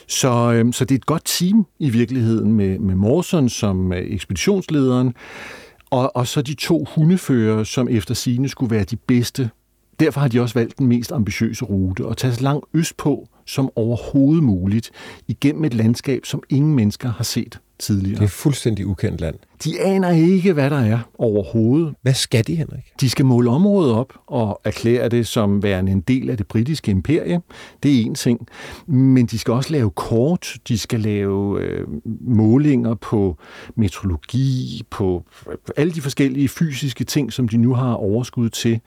Så, øhm, så det er et godt team i virkeligheden med, med Morson som øh, ekspeditionslederen, og, og så de to hundefører, som efter sine skulle være de bedste. Derfor har de også valgt den mest ambitiøse rute, og tage langt øst på, som overhovedet muligt igennem et landskab, som ingen mennesker har set tidligere. Det er fuldstændig ukendt land. De aner ikke, hvad der er overhovedet. Hvad skal de, Henrik? De skal måle området op og erklære det som værende en del af det britiske imperie. Det er en ting. Men de skal også lave kort, de skal lave øh, målinger på metrologi, på alle de forskellige fysiske ting, som de nu har overskud til.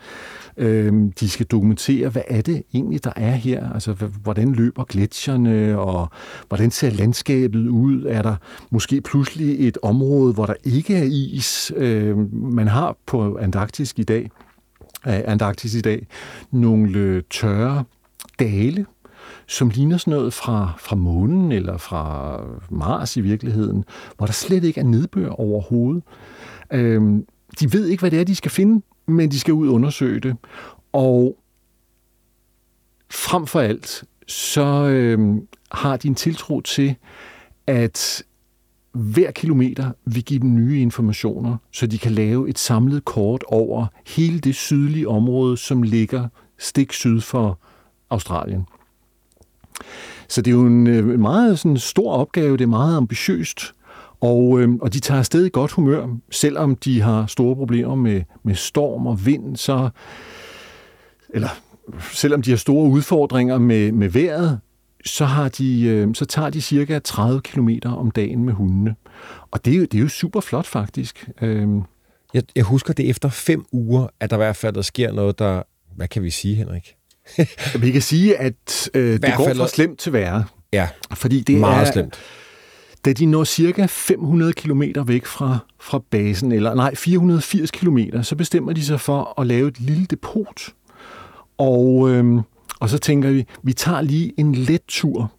Øh, de skal dokumentere, hvad er det egentlig, der er her? Altså, hvordan løber gletsjerne, og hvordan ser landskabet ud? Er der måske pludselig et område, hvor der ikke er is. Øh, man har på Antarktis i dag, Antarktis i dag nogle tørre dale, som ligner sådan noget fra, fra månen eller fra Mars i virkeligheden, hvor der slet ikke er nedbør overhovedet. Øh, de ved ikke, hvad det er, de skal finde, men de skal ud og undersøge det. Og frem for alt, så øh, har de en tiltro til, at hver kilometer vil give dem nye informationer, så de kan lave et samlet kort over hele det sydlige område, som ligger stik syd for Australien. Så det er jo øh, en meget sådan, stor opgave, det er meget ambitiøst, og, øh, og de tager afsted i godt humør, selvom de har store problemer med, med storm og vind, så, eller selvom de har store udfordringer med, med vejret, så, har de, øh, så tager de cirka 30 km om dagen med hundene. Og det er jo, det er jo super flot faktisk. Øh, jeg, jeg husker det efter fem uger, at der i hvert fald der sker noget, der... Hvad kan vi sige, Henrik? vi kan sige, at øh, det går fra slemt til værre. Ja, fordi det meget er, slemt. Da de når cirka 500 km væk fra, fra basen, eller nej, 480 km, så bestemmer de sig for at lave et lille depot. Og øh, og så tænker vi, vi tager lige en let tur,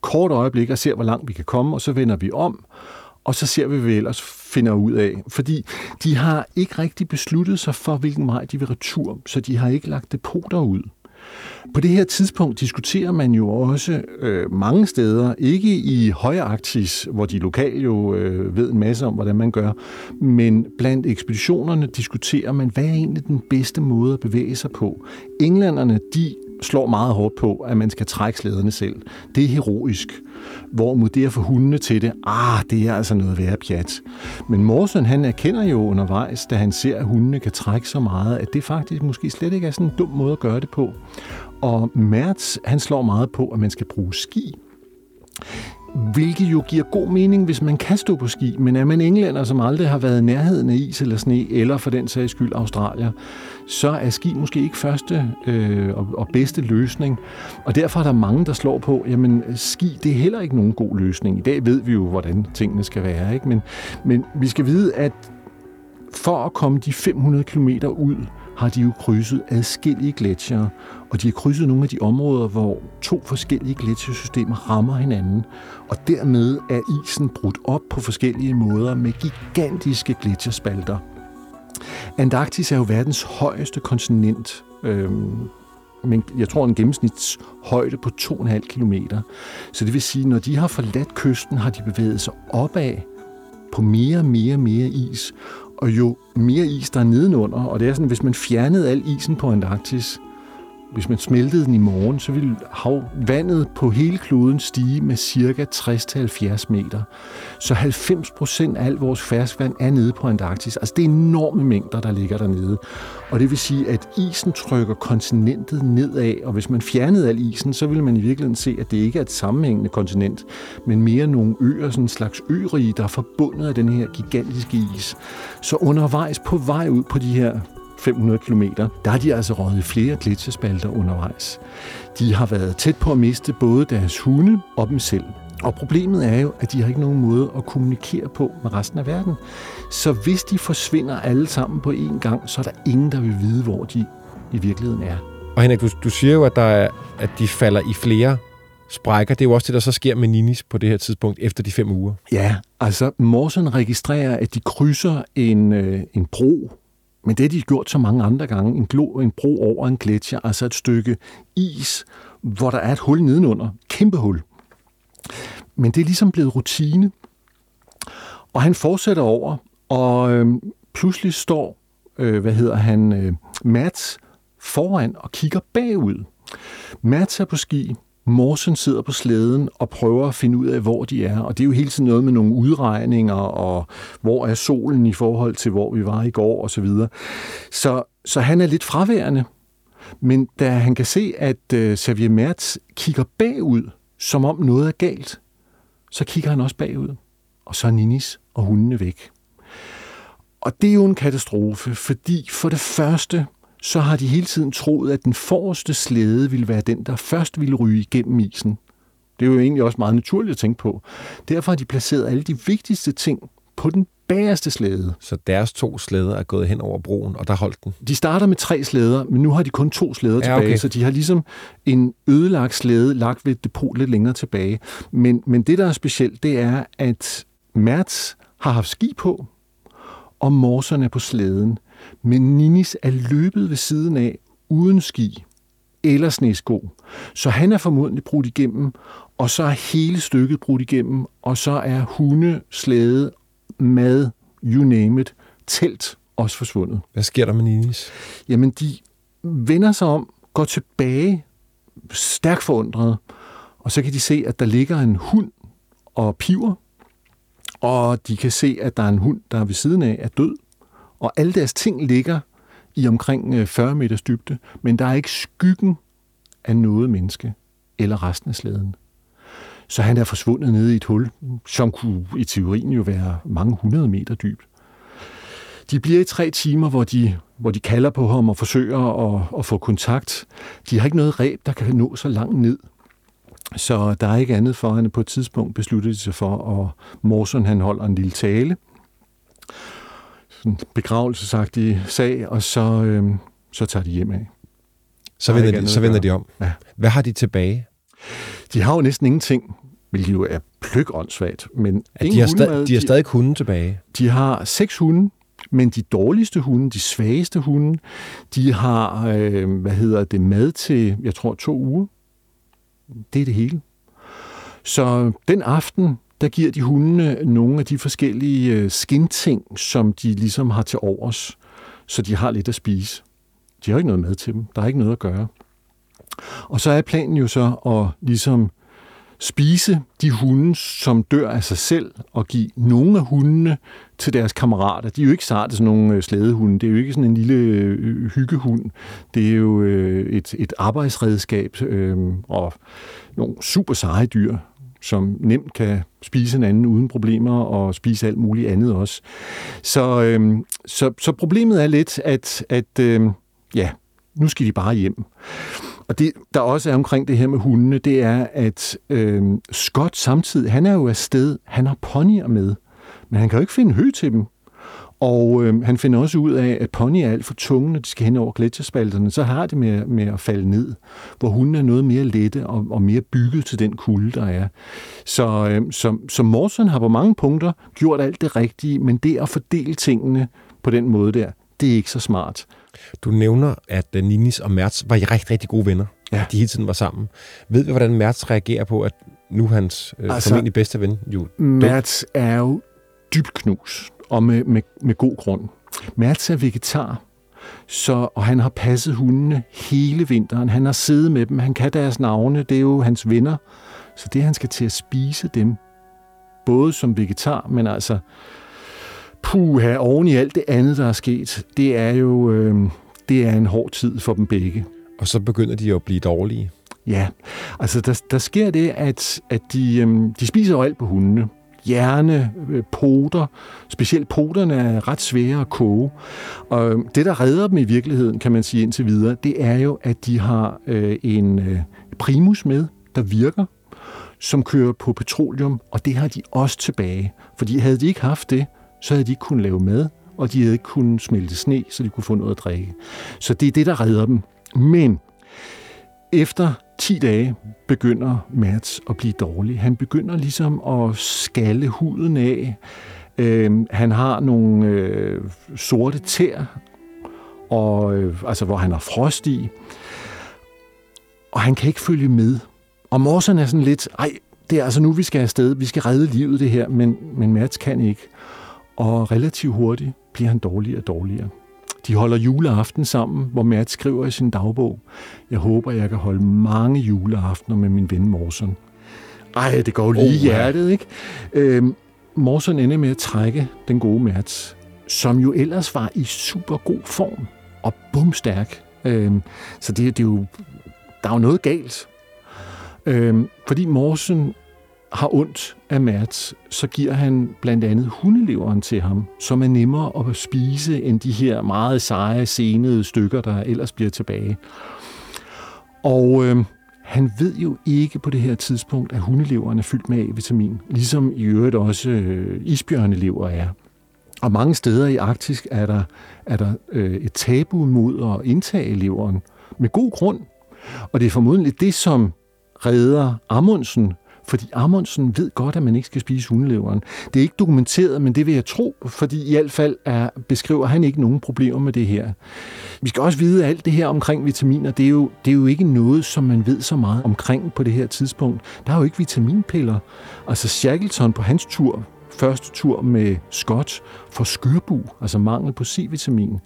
kort øjeblik, og ser, hvor langt vi kan komme, og så vender vi om, og så ser vi, hvad vi ellers finder ud af. Fordi de har ikke rigtig besluttet sig for, hvilken vej de vil retur, så de har ikke lagt depoter ud. På det her tidspunkt diskuterer man jo også øh, mange steder, ikke i Højarktis, hvor de lokalt jo øh, ved en masse om, hvordan man gør, men blandt ekspeditionerne diskuterer man, hvad er egentlig den bedste måde at bevæge sig på. Englænderne, de slår meget hårdt på, at man skal trække slæderne selv. Det er heroisk. Hvorimod det at få hundene til det, ah, det er altså noget værre pjat. Men Morsen, han erkender jo undervejs, da han ser, at hundene kan trække så meget, at det faktisk måske slet ikke er sådan en dum måde at gøre det på. Og Mertz, han slår meget på, at man skal bruge ski. Hvilket jo giver god mening, hvis man kan stå på ski, men er man englænder, som aldrig har været i nærheden af is eller sne, eller for den sags skyld Australier, så er ski måske ikke første øh, og, og bedste løsning. Og derfor er der mange, der slår på, jamen ski, det er heller ikke nogen god løsning. I dag ved vi jo, hvordan tingene skal være, ikke? Men, men vi skal vide, at for at komme de 500 km ud, har de jo krydset adskillige gletsjere, og de har krydset nogle af de områder, hvor to forskellige gletsjersystemer rammer hinanden, og dermed er isen brudt op på forskellige måder med gigantiske gletsjerspalter. Antarktis er jo verdens højeste kontinent, øhm, men jeg tror en gennemsnitshøjde på 2,5 km. Så det vil sige, når de har forladt kysten, har de bevæget sig opad på mere og mere mere is, og jo mere is der er nedenunder, og det er sådan, hvis man fjernede al isen på Antarktis, hvis man smeltede den i morgen, så ville vandet på hele kloden stige med cirka 60-70 meter. Så 90 procent af al vores ferskvand er nede på Antarktis. Altså det er enorme mængder, der ligger dernede. Og det vil sige, at isen trykker kontinentet nedad, og hvis man fjernede al isen, så ville man i virkeligheden se, at det ikke er et sammenhængende kontinent, men mere nogle øer, sådan en slags ørige, der er forbundet af den her gigantiske is. Så undervejs på vej ud på de her 500 km, der har de altså røget flere gletsjerspalter undervejs. De har været tæt på at miste både deres hunde og dem selv. Og problemet er jo, at de har ikke nogen måde at kommunikere på med resten af verden. Så hvis de forsvinder alle sammen på én gang, så er der ingen, der vil vide, hvor de i virkeligheden er. Og Henrik, du, du siger jo, at, der er, at de falder i flere sprækker. Det er jo også det, der så sker med Ninis på det her tidspunkt efter de fem uger. Ja, altså Morsen registrerer, at de krydser en, øh, en bro men det har de gjort så mange andre gange. En, glo, en bro over en gletsjer, altså et stykke is, hvor der er et hul nedenunder. Kæmpe hul. Men det er ligesom blevet rutine. Og han fortsætter over, og øh, pludselig står, øh, hvad hedder han, øh, Mats foran og kigger bagud. Mats er på ski, Morsen sidder på slæden og prøver at finde ud af, hvor de er. Og det er jo hele tiden noget med nogle udregninger, og hvor er solen i forhold til, hvor vi var i går, og så videre. Så, så han er lidt fraværende. Men da han kan se, at øh, Xavier Mertz kigger bagud, som om noget er galt, så kigger han også bagud. Og så er Ninis og hundene væk. Og det er jo en katastrofe, fordi for det første, så har de hele tiden troet, at den forreste slæde ville være den, der først ville ryge igennem isen. Det er jo egentlig også meget naturligt at tænke på. Derfor har de placeret alle de vigtigste ting på den bagerste slæde. Så deres to slæder er gået hen over broen, og der holdt den? De starter med tre slæder, men nu har de kun to slæder ja, tilbage, okay. så de har ligesom en ødelagt slæde lagt ved et depot lidt længere tilbage. Men, men det, der er specielt, det er, at Mertz har haft ski på, og morserne er på slæden. Men Ninis er løbet ved siden af uden ski eller snesko. Så han er formodentlig brudt igennem, og så er hele stykket brudt igennem, og så er hunde, slæde, mad, you name it, telt også forsvundet. Hvad sker der med Ninis? Jamen, de vender sig om, går tilbage, stærkt forundret, og så kan de se, at der ligger en hund og piver, og de kan se, at der er en hund, der er ved siden af, er død, og alle deres ting ligger i omkring øh, 40 meters dybde, men der er ikke skyggen af noget menneske eller resten af slæden. Så han er forsvundet nede i et hul, som kunne i teorien jo være mange hundrede meter dybt. De bliver i tre timer, hvor de, hvor de kalder på ham og forsøger at, at få kontakt. De har ikke noget ræb, der kan nå så langt ned. Så der er ikke andet for, at han på et tidspunkt besluttede sig for, at Morsen han holder en lille tale. Sådan en begravelsesagtig sag, og så, øh, så tager de hjem af. Så vender, de, så vender de om. Ja. Hvad har de tilbage? De har jo næsten ingenting, hvilket jo er pløkåndssvagt. Men ja, de, har sta- de har stadig hunde tilbage. De har seks hunde, men de dårligste hunde, de svageste hunde, de har, øh, hvad hedder det, mad til, jeg tror, to uger. Det er det hele. Så den aften, der giver de hundene nogle af de forskellige øh, skinting, som de ligesom har til overs, så de har lidt at spise. De har ikke noget med til dem. Der er ikke noget at gøre. Og så er planen jo så at ligesom spise de hunde, som dør af sig selv, og give nogle af hundene til deres kammerater. De er jo ikke sarte sådan nogle øh, slædehunde. Det er jo ikke sådan en lille øh, hyggehund. Det er jo øh, et, et arbejdsredskab øh, og nogle super seje dyr, som nemt kan spise en anden uden problemer og spise alt muligt andet også. Så, øh, så, så problemet er lidt, at, at øh, ja, nu skal de bare hjem. Og det, der også er omkring det her med hundene, det er, at øh, Scott samtidig, han er jo afsted, han har ponyer med, men han kan jo ikke finde hø til dem. Og øh, han finder også ud af, at pony er alt for tunge, når de skal hen over gletsjerspalterne. Så har det med, med at falde ned, hvor hunden er noget mere lette og, og mere bygget til den kulde, der er. Så, øh, så, så Morsen har på mange punkter gjort alt det rigtige, men det at fordele tingene på den måde der, det er ikke så smart. Du nævner, at øh, Ninis og Mertz var rigtig, rigtig gode venner. Ja. De hele tiden var sammen. Ved vi, hvordan Mertz reagerer på, at nu hans øh, altså, formentlig bedste ven jo Mertz er jo dybt knus, og med, med, med god grund. Mertz er vegetar, så, og han har passet hundene hele vinteren. Han har siddet med dem, han kan deres navne, det er jo hans venner. Så det, han skal til at spise dem, både som vegetar, men altså puha, oven i alt det andet, der er sket, det er jo øh, det er en hård tid for dem begge. Og så begynder de at blive dårlige. Ja, altså der, der sker det, at, at de, øh, de spiser jo alt på hundene. Hjerne, øh, poter, specielt poterne er ret svære at koge. Og øhm, det, der redder dem i virkeligheden, kan man sige indtil videre, det er jo, at de har øh, en øh, primus med, der virker, som kører på petroleum, og det har de også tilbage. Fordi havde de ikke haft det, så havde de ikke kunnet lave mad, og de havde ikke kunnet smelte sne, så de kunne få noget at drikke. Så det er det, der redder dem. Men efter 10 dage begynder Mats at blive dårlig. Han begynder ligesom at skalle huden af. Øh, han har nogle øh, sorte tær, og, øh, altså, hvor han har frost i. Og han kan ikke følge med. Og Morsen er sådan lidt, ej, det er altså nu, vi skal afsted. Vi skal redde livet det her, men, men Mats kan ikke og relativt hurtigt bliver han dårligere og dårligere. De holder juleaften sammen, hvor Mert skriver i sin dagbog, jeg håber, jeg kan holde mange juleaftener med min ven Morsen. Ej, det går jo lige Oh, hjertet, ikke? Øhm, Morsen ender med at trække den gode Mert, som jo ellers var i super god form og bumstærk. Øhm, så det, det er jo, der er jo noget galt. Øhm, fordi Morsen har ondt af Mert, så giver han blandt andet hundeleveren til ham, som er nemmere at spise end de her meget seje, senede stykker, der ellers bliver tilbage. Og øh, han ved jo ikke på det her tidspunkt, at hundeleveren er fyldt med A-vitamin, ligesom i øvrigt også øh, isbjørnelever er. Og mange steder i Arktis er der, er der øh, et tabu mod at indtage leveren, med god grund. Og det er formodentlig det, som redder Amundsen, fordi Amundsen ved godt, at man ikke skal spise hundeleveren. Det er ikke dokumenteret, men det vil jeg tro, fordi i hvert fald er, beskriver han ikke nogen problemer med det her. Vi skal også vide, at alt det her omkring vitaminer, det er, jo, det er jo ikke noget, som man ved så meget omkring på det her tidspunkt. Der er jo ikke vitaminpiller. Altså Shackleton på hans tur, første tur med Scott, for skørbu, altså mangel på C-vitamin.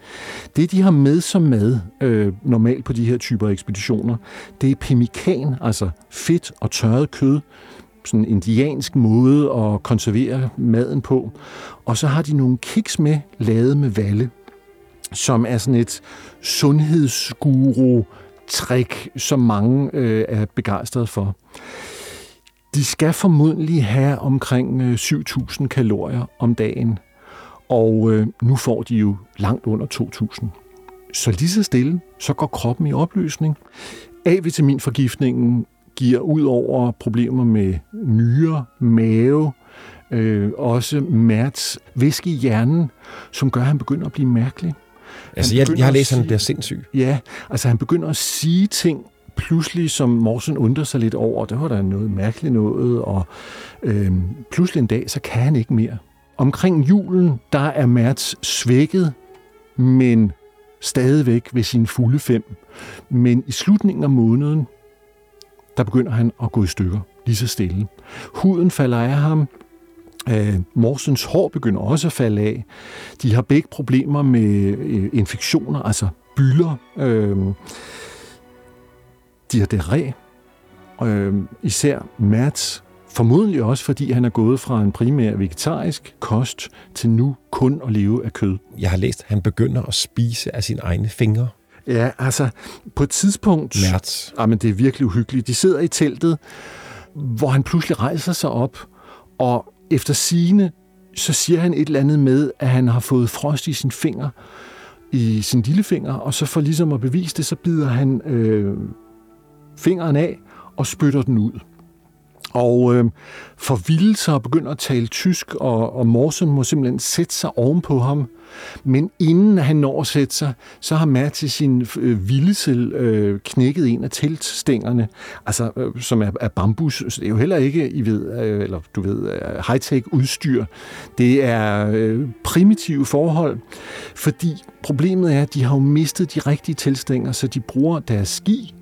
Det, de har med som mad, øh, normalt på de her typer ekspeditioner, det er pemikan, altså fedt og tørret kød, sådan en indiansk måde at konservere maden på. Og så har de nogle kiks med, lavet med valle, som er sådan et sundhedsguru trick, som mange øh, er begejstrede for. De skal formodentlig have omkring øh, 7.000 kalorier om dagen, og øh, nu får de jo langt under 2.000. Så lige så stille, så går kroppen i opløsning. A-vitaminforgiftningen giver ud over problemer med nyre, mave, øh, også Merts væske i hjernen, som gør, at han begynder at blive mærkelig. Altså, jeg, jeg har læst, at han bliver sindssyg. Ja, altså han begynder at sige ting pludselig, som Morsen undrer sig lidt over. Der var der noget mærkeligt noget, og øh, pludselig en dag, så kan han ikke mere. Omkring julen, der er Mertz svækket, men stadigvæk ved sin fulde fem. Men i slutningen af måneden, der begynder han at gå i stykker, lige så stille. Huden falder af ham, Øh, Morsens hår begynder også at falde af. De har begge problemer med øh, infektioner, altså bylder. Øh, de har diarré. Øh, især Mats, formodentlig også fordi han er gået fra en primær vegetarisk kost til nu kun at leve af kød. Jeg har læst, at han begynder at spise af sine egne fingre. Ja, altså på et tidspunkt... Mertz. Ja, men det er virkelig uhyggeligt. De sidder i teltet, hvor han pludselig rejser sig op, og efter sigende, så siger han et eller andet med, at han har fået frost i sin finger, i sin lillefinger, og så for ligesom at bevise det, så bider han øh, fingeren af og spytter den ud. Og øh, forvildelser begynder at tale tysk, og, og Morsen må simpelthen sætte sig ovenpå ham. Men inden han når at sætte sig, så har Matt til sin øh, vildelse øh, knækket en af teltstængerne, altså, øh, som er er bambus. Så det er jo heller ikke, I ved, øh, eller du ved, øh, high-tech udstyr. Det er øh, primitive forhold, fordi problemet er, at de har jo mistet de rigtige teltstænger, så de bruger deres ski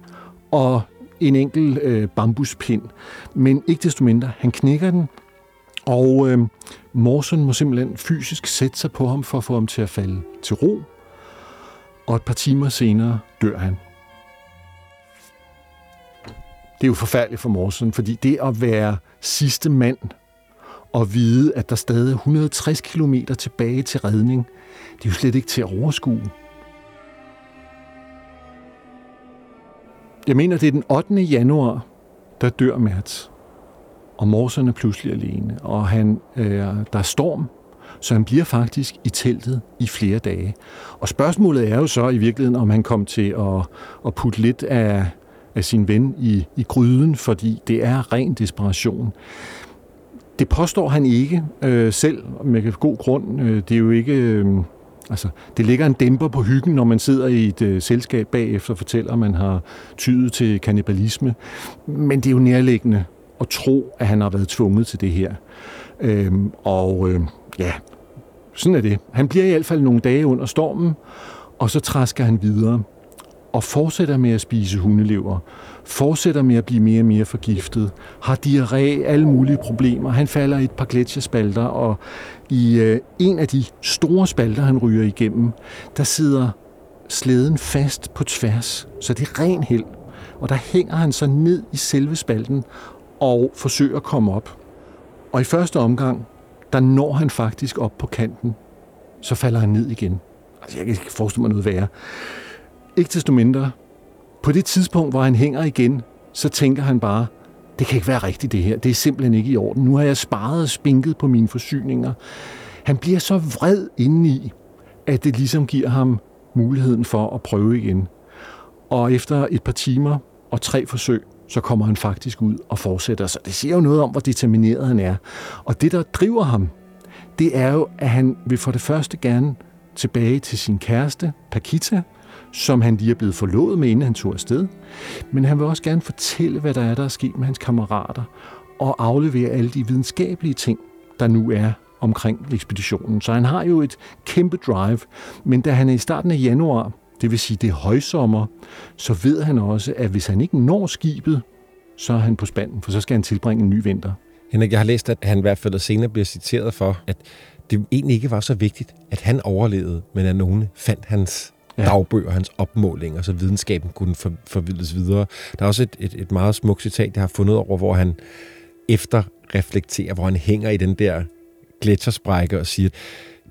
og en enkelt øh, bambuspind. Men ikke desto mindre, han knækker den, og øh, Morsen må simpelthen fysisk sætte sig på ham for at få ham til at falde til ro. Og et par timer senere dør han. Det er jo forfærdeligt for Morsen, fordi det at være sidste mand og vide, at der stadig er 160 km tilbage til redning, det er jo slet ikke til at overskue. Jeg mener, det er den 8. januar, der dør Mertz. Og morserne er pludselig alene, og han, øh, der er storm, så han bliver faktisk i teltet i flere dage. Og spørgsmålet er jo så i virkeligheden, om han kom til at, at putte lidt af, af sin ven i, i gryden, fordi det er ren desperation. Det påstår han ikke øh, selv, med god grund. Øh, det er jo ikke... Øh, Altså, det ligger en dæmper på hyggen, når man sidder i et øh, selskab bagefter og fortæller, at man har tydet til kannibalisme. Men det er jo nærliggende at tro, at han har været tvunget til det her. Øhm, og øh, ja, sådan er det. Han bliver i hvert fald nogle dage under stormen, og så træsker han videre og fortsætter med at spise hundelever, fortsætter med at blive mere og mere forgiftet, har diarré, alle mulige problemer. Han falder i et par gletsjerspalter, og i øh, en af de store spalter, han ryger igennem, der sidder slæden fast på tværs, så det er ren held. Og der hænger han så ned i selve spalten og forsøger at komme op. Og i første omgang, der når han faktisk op på kanten, så falder han ned igen. Altså, jeg kan ikke forestille mig noget værre. Ikke desto mindre, på det tidspunkt, hvor han hænger igen, så tænker han bare, det kan ikke være rigtigt det her. Det er simpelthen ikke i orden. Nu har jeg sparet og spinket på mine forsyninger. Han bliver så vred indeni, at det ligesom giver ham muligheden for at prøve igen. Og efter et par timer og tre forsøg, så kommer han faktisk ud og fortsætter. Så det siger jo noget om, hvor determineret han er. Og det, der driver ham, det er jo, at han vil for det første gerne tilbage til sin kæreste, Pakita, som han lige er blevet forlovet med, inden han tog afsted. Men han vil også gerne fortælle, hvad der er, der er sket med hans kammerater, og aflevere alle de videnskabelige ting, der nu er omkring ekspeditionen. Så han har jo et kæmpe drive, men da han er i starten af januar, det vil sige det er højsommer, så ved han også, at hvis han ikke når skibet, så er han på spanden, for så skal han tilbringe en ny vinter. Henrik, jeg har læst, at han i hvert fald senere bliver citeret for, at det egentlig ikke var så vigtigt, at han overlevede, men at nogen fandt hans ja. dagbøger, hans opmålinger, så videnskaben kunne for, forvides videre. Der er også et, et, et meget smukt citat, jeg har fundet over, hvor han efter reflekterer, hvor han hænger i den der gletsjersprække og siger,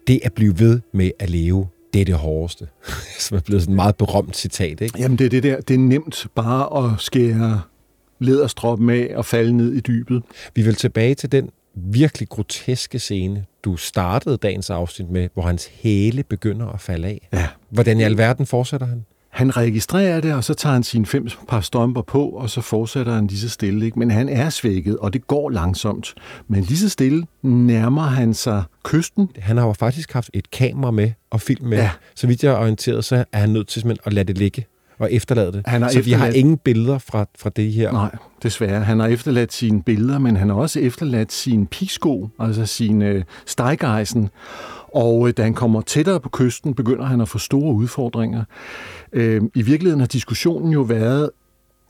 det at blive ved med at leve, det er det hårdeste. Som er blevet sådan et meget berømt citat, ikke? Jamen det er det der, det er nemt bare at skære lederstroppen af og falde ned i dybet. Vi vil tilbage til den virkelig groteske scene, du startede dagens afsnit med, hvor hans hæle begynder at falde af. Ja. Hvordan i alverden fortsætter han? Han registrerer det, og så tager han sine fem par strømper på, og så fortsætter han lige så stille. Ikke? Men han er svækket, og det går langsomt. Men lige så stille nærmer han sig kysten. Han har jo faktisk haft et kamera med og film med. Ja. Så vidt jeg er orienteret, så er han nødt til at lade det ligge og efterlade det. Han har så efterladt... vi har ingen billeder fra, fra det her. Nej, desværre. Han har efterladt sine billeder, men han har også efterladt sine pisko, altså sin øh, stegejsen. Og øh, da han kommer tættere på kysten, begynder han at få store udfordringer. Øh, I virkeligheden har diskussionen jo været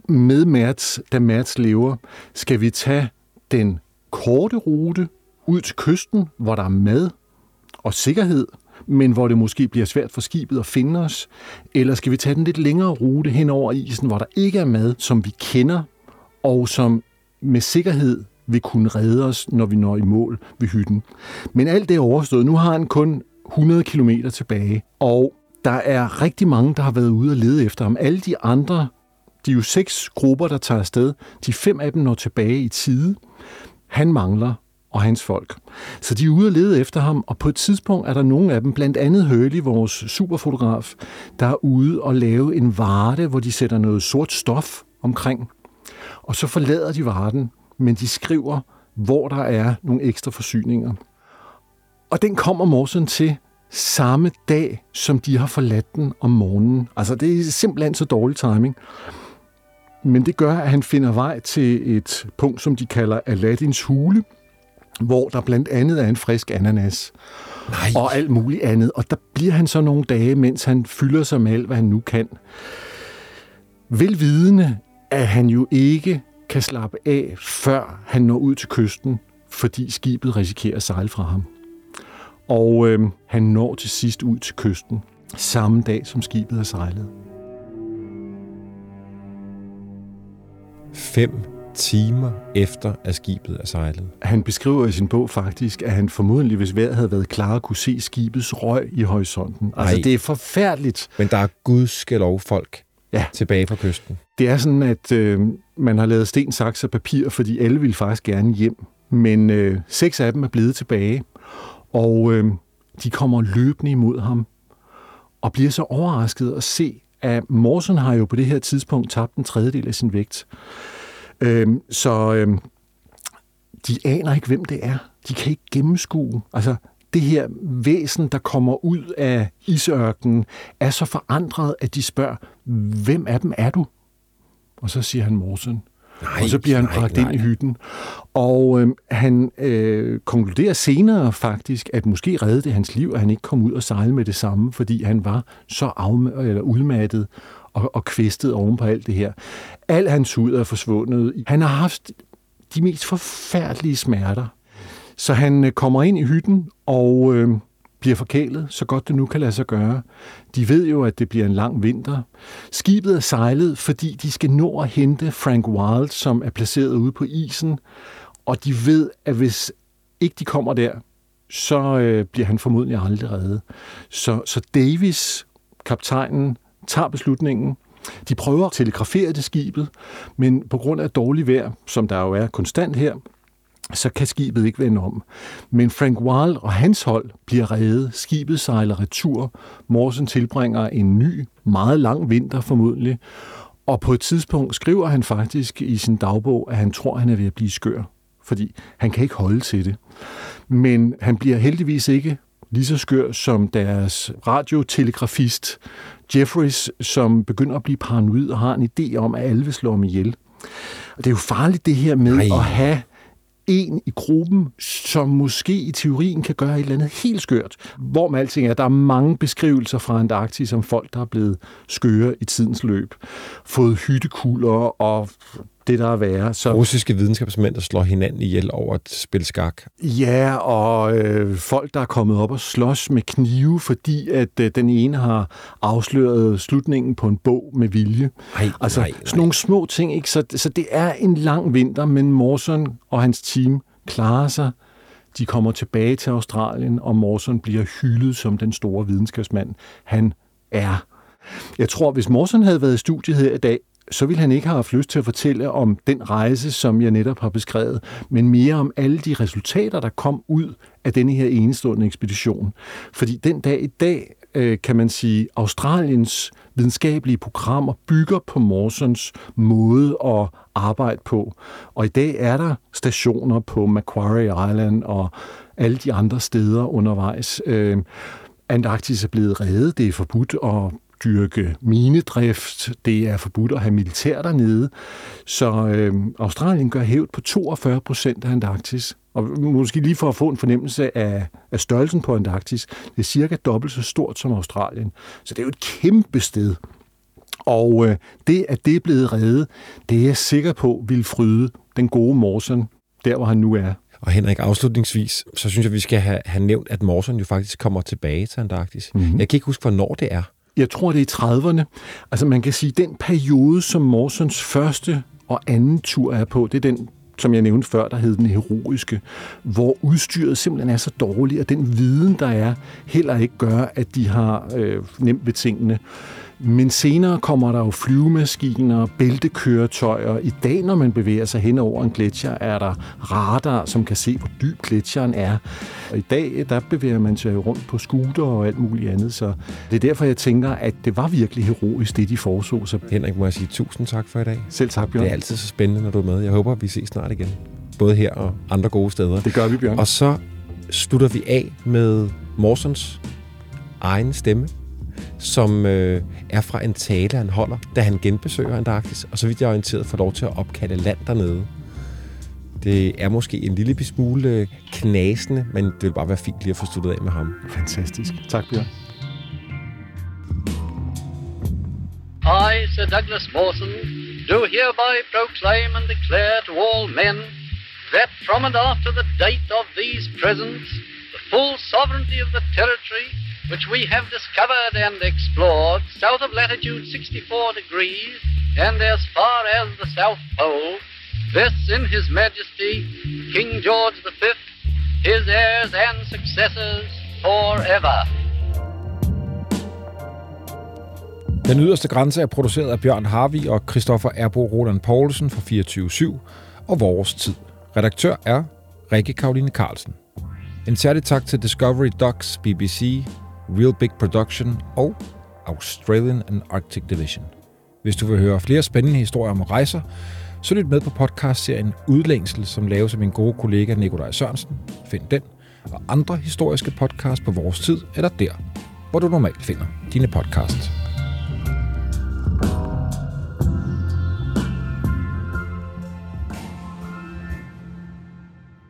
med Mertz, da Mertz lever, skal vi tage den korte rute ud til kysten, hvor der er mad og sikkerhed, men hvor det måske bliver svært for skibet at finde os? Eller skal vi tage den lidt længere rute hen over isen, hvor der ikke er mad, som vi kender, og som med sikkerhed vil kunne redde os, når vi når i mål ved hytten. Men alt det er overstået. Nu har han kun 100 km tilbage, og der er rigtig mange, der har været ude og lede efter ham. Alle de andre, de er jo seks grupper, der tager afsted. De fem af dem når tilbage i tide. Han mangler, og hans folk. Så de er ude og lede efter ham, og på et tidspunkt er der nogle af dem, blandt andet Hurley, vores superfotograf, der er ude og lave en varte, hvor de sætter noget sort stof omkring. Og så forlader de varten, men de skriver, hvor der er nogle ekstra forsyninger. Og den kommer Morsen til samme dag, som de har forladt den om morgenen. Altså, det er simpelthen så dårlig timing. Men det gør, at han finder vej til et punkt, som de kalder Aladdins hule, hvor der blandt andet er en frisk ananas. Nej. Og alt muligt andet. Og der bliver han så nogle dage, mens han fylder sig med alt, hvad han nu kan. Velvidende, at han jo ikke kan slappe af, før han når ud til kysten, fordi skibet risikerer at sejle fra ham. Og øh, han når til sidst ud til kysten, samme dag som skibet er sejlet. Fem timer efter, at skibet er sejlet. Han beskriver i sin bog faktisk, at han formodentlig, hvis vejret havde været klar, kunne se skibets røg i horisonten. Altså, det er forfærdeligt. Men der er gudskelov folk ja. tilbage på kysten. Det er sådan, at øh, man har lavet sten, saks og papir, fordi alle vil faktisk gerne hjem. Men øh, seks af dem er blevet tilbage, og øh, de kommer løbende imod ham, og bliver så overrasket at se, at Morsen har jo på det her tidspunkt tabt en tredjedel af sin vægt. Øh, så øh, de aner ikke, hvem det er. De kan ikke gennemskue. Altså, det her væsen, der kommer ud af isørkenen, er så forandret, at de spørger, hvem af dem er du? Og så siger han Morsen. Nej, og så bliver han bragt ind i hytten. Og øh, han øh, konkluderer senere faktisk, at måske reddede det hans liv, at han ikke kom ud og sejle med det samme, fordi han var så afm- eller udmattet og, og kvistet oven på alt det her. Al hans hud er forsvundet. Han har haft de mest forfærdelige smerter. Så han øh, kommer ind i hytten og øh, bliver forkælet, så godt det nu kan lade sig gøre. De ved jo, at det bliver en lang vinter. Skibet er sejlet, fordi de skal nå at hente Frank Wild, som er placeret ude på isen. Og de ved, at hvis ikke de kommer der, så øh, bliver han formodentlig aldrig reddet. Så, så Davis, kaptajnen, tager beslutningen. De prøver at telegrafere det skibet, men på grund af dårlig vejr, som der jo er konstant her, så kan skibet ikke vende om. Men Frank Wild og hans hold bliver reddet. Skibet sejler retur. Morsen tilbringer en ny, meget lang vinter formodentlig. Og på et tidspunkt skriver han faktisk i sin dagbog, at han tror, han er ved at blive skør. Fordi han kan ikke holde til det. Men han bliver heldigvis ikke lige så skør som deres radiotelegrafist Jeffries, som begynder at blive paranoid og har en idé om, at alle vil slå ham ihjel. Og det er jo farligt det her med Ej. at have en i gruppen, som måske i teorien kan gøre et eller andet helt skørt. Hvor med alting er, der er mange beskrivelser fra Antarktis om folk, der er blevet skøre i tidens løb. Fået hyttekulder og det, der er værre. Så, Russiske videnskabsmænd, der slår hinanden ihjel over et spil skak. Ja, og øh, folk, der er kommet op og slås med knive, fordi at øh, den ene har afsløret slutningen på en bog med vilje. Ej, altså, nej, nej. sådan nogle små ting. Ikke? Så, så det er en lang vinter, men Morson og hans team klarer sig. De kommer tilbage til Australien, og Morson bliver hyldet som den store videnskabsmand, han er. Jeg tror, hvis Morson havde været i studiet her i dag, så ville han ikke have haft lyst til at fortælle om den rejse, som jeg netop har beskrevet, men mere om alle de resultater, der kom ud af denne her enestående ekspedition. Fordi den dag i dag, øh, kan man sige, Australiens videnskabelige programmer bygger på Morsons måde at arbejde på. Og i dag er der stationer på Macquarie Island og alle de andre steder undervejs. Øh, Antarktis er blevet reddet, det er forbudt at dyrke minedrift, det er forbudt at have militær dernede. Så øh, Australien gør hævd på 42 procent af Antarktis. Og måske lige for at få en fornemmelse af, af størrelsen på Antarktis, det er cirka dobbelt så stort som Australien. Så det er jo et kæmpe sted. Og øh, det, at det er blevet reddet, det er jeg sikker på vil fryde den gode Morsen, der hvor han nu er. Og Henrik, afslutningsvis, så synes jeg, vi skal have, have nævnt, at Morsen jo faktisk kommer tilbage til Antarktis. Mm-hmm. Jeg kan ikke huske, hvornår det er. Jeg tror, det er i 30'erne. Altså man kan sige, den periode, som Morsons første og anden tur er på, det er den, som jeg nævnte før, der hed den heroiske, hvor udstyret simpelthen er så dårligt, og den viden, der er, heller ikke gør, at de har øh, nemt ved tingene. Men senere kommer der jo flyvemaskiner, bæltekøretøjer. I dag, når man bevæger sig hen over en gletsjer, er der radar, som kan se, hvor dyb gletsjeren er. Og i dag, der bevæger man sig rundt på scooter og alt muligt andet. Så det er derfor, jeg tænker, at det var virkelig heroisk, det de foreså. Så... Henrik, må jeg sige tusind tak for i dag. Selv tak, Bjørn. Det er altid så spændende, når du er med. Jeg håber, vi ses snart igen. Både her og andre gode steder. Det gør vi, Bjørn. Og så slutter vi af med Morsons egen stemme som øh, er fra en tale, han holder, da han genbesøger Antarktis, og så vidt jeg er orienteret, får lov til at opkalde land dernede. Det er måske en lille smule øh, knasende, men det vil bare være fint lige at få sluttet af med ham. Fantastisk. Tak, Bjørn. I, Sir Douglas Mawson, do hereby proclaim and declare to all men that from and after the date of these presents, the full sovereignty of the territory which we have discovered and explored south of latitude 64 degrees and as far as the South Pole, this in His Majesty King George V, his heirs and successors forever. Den yderste grænse er produceret af Bjørn Harvi og Christoffer Erbo Roland Poulsen fra 24 og Vores Tid. Redaktør er Rikke Karoline Carlsen. En særlig tak til Discovery Docs, BBC, Real Big Production og Australian and Arctic Division. Hvis du vil høre flere spændende historier om rejser, så lyt med på podcastserien Udlængsel, som laves af min gode kollega Nikolaj Sørensen. Find den og andre historiske podcasts på vores tid, eller der, hvor du normalt finder dine podcasts.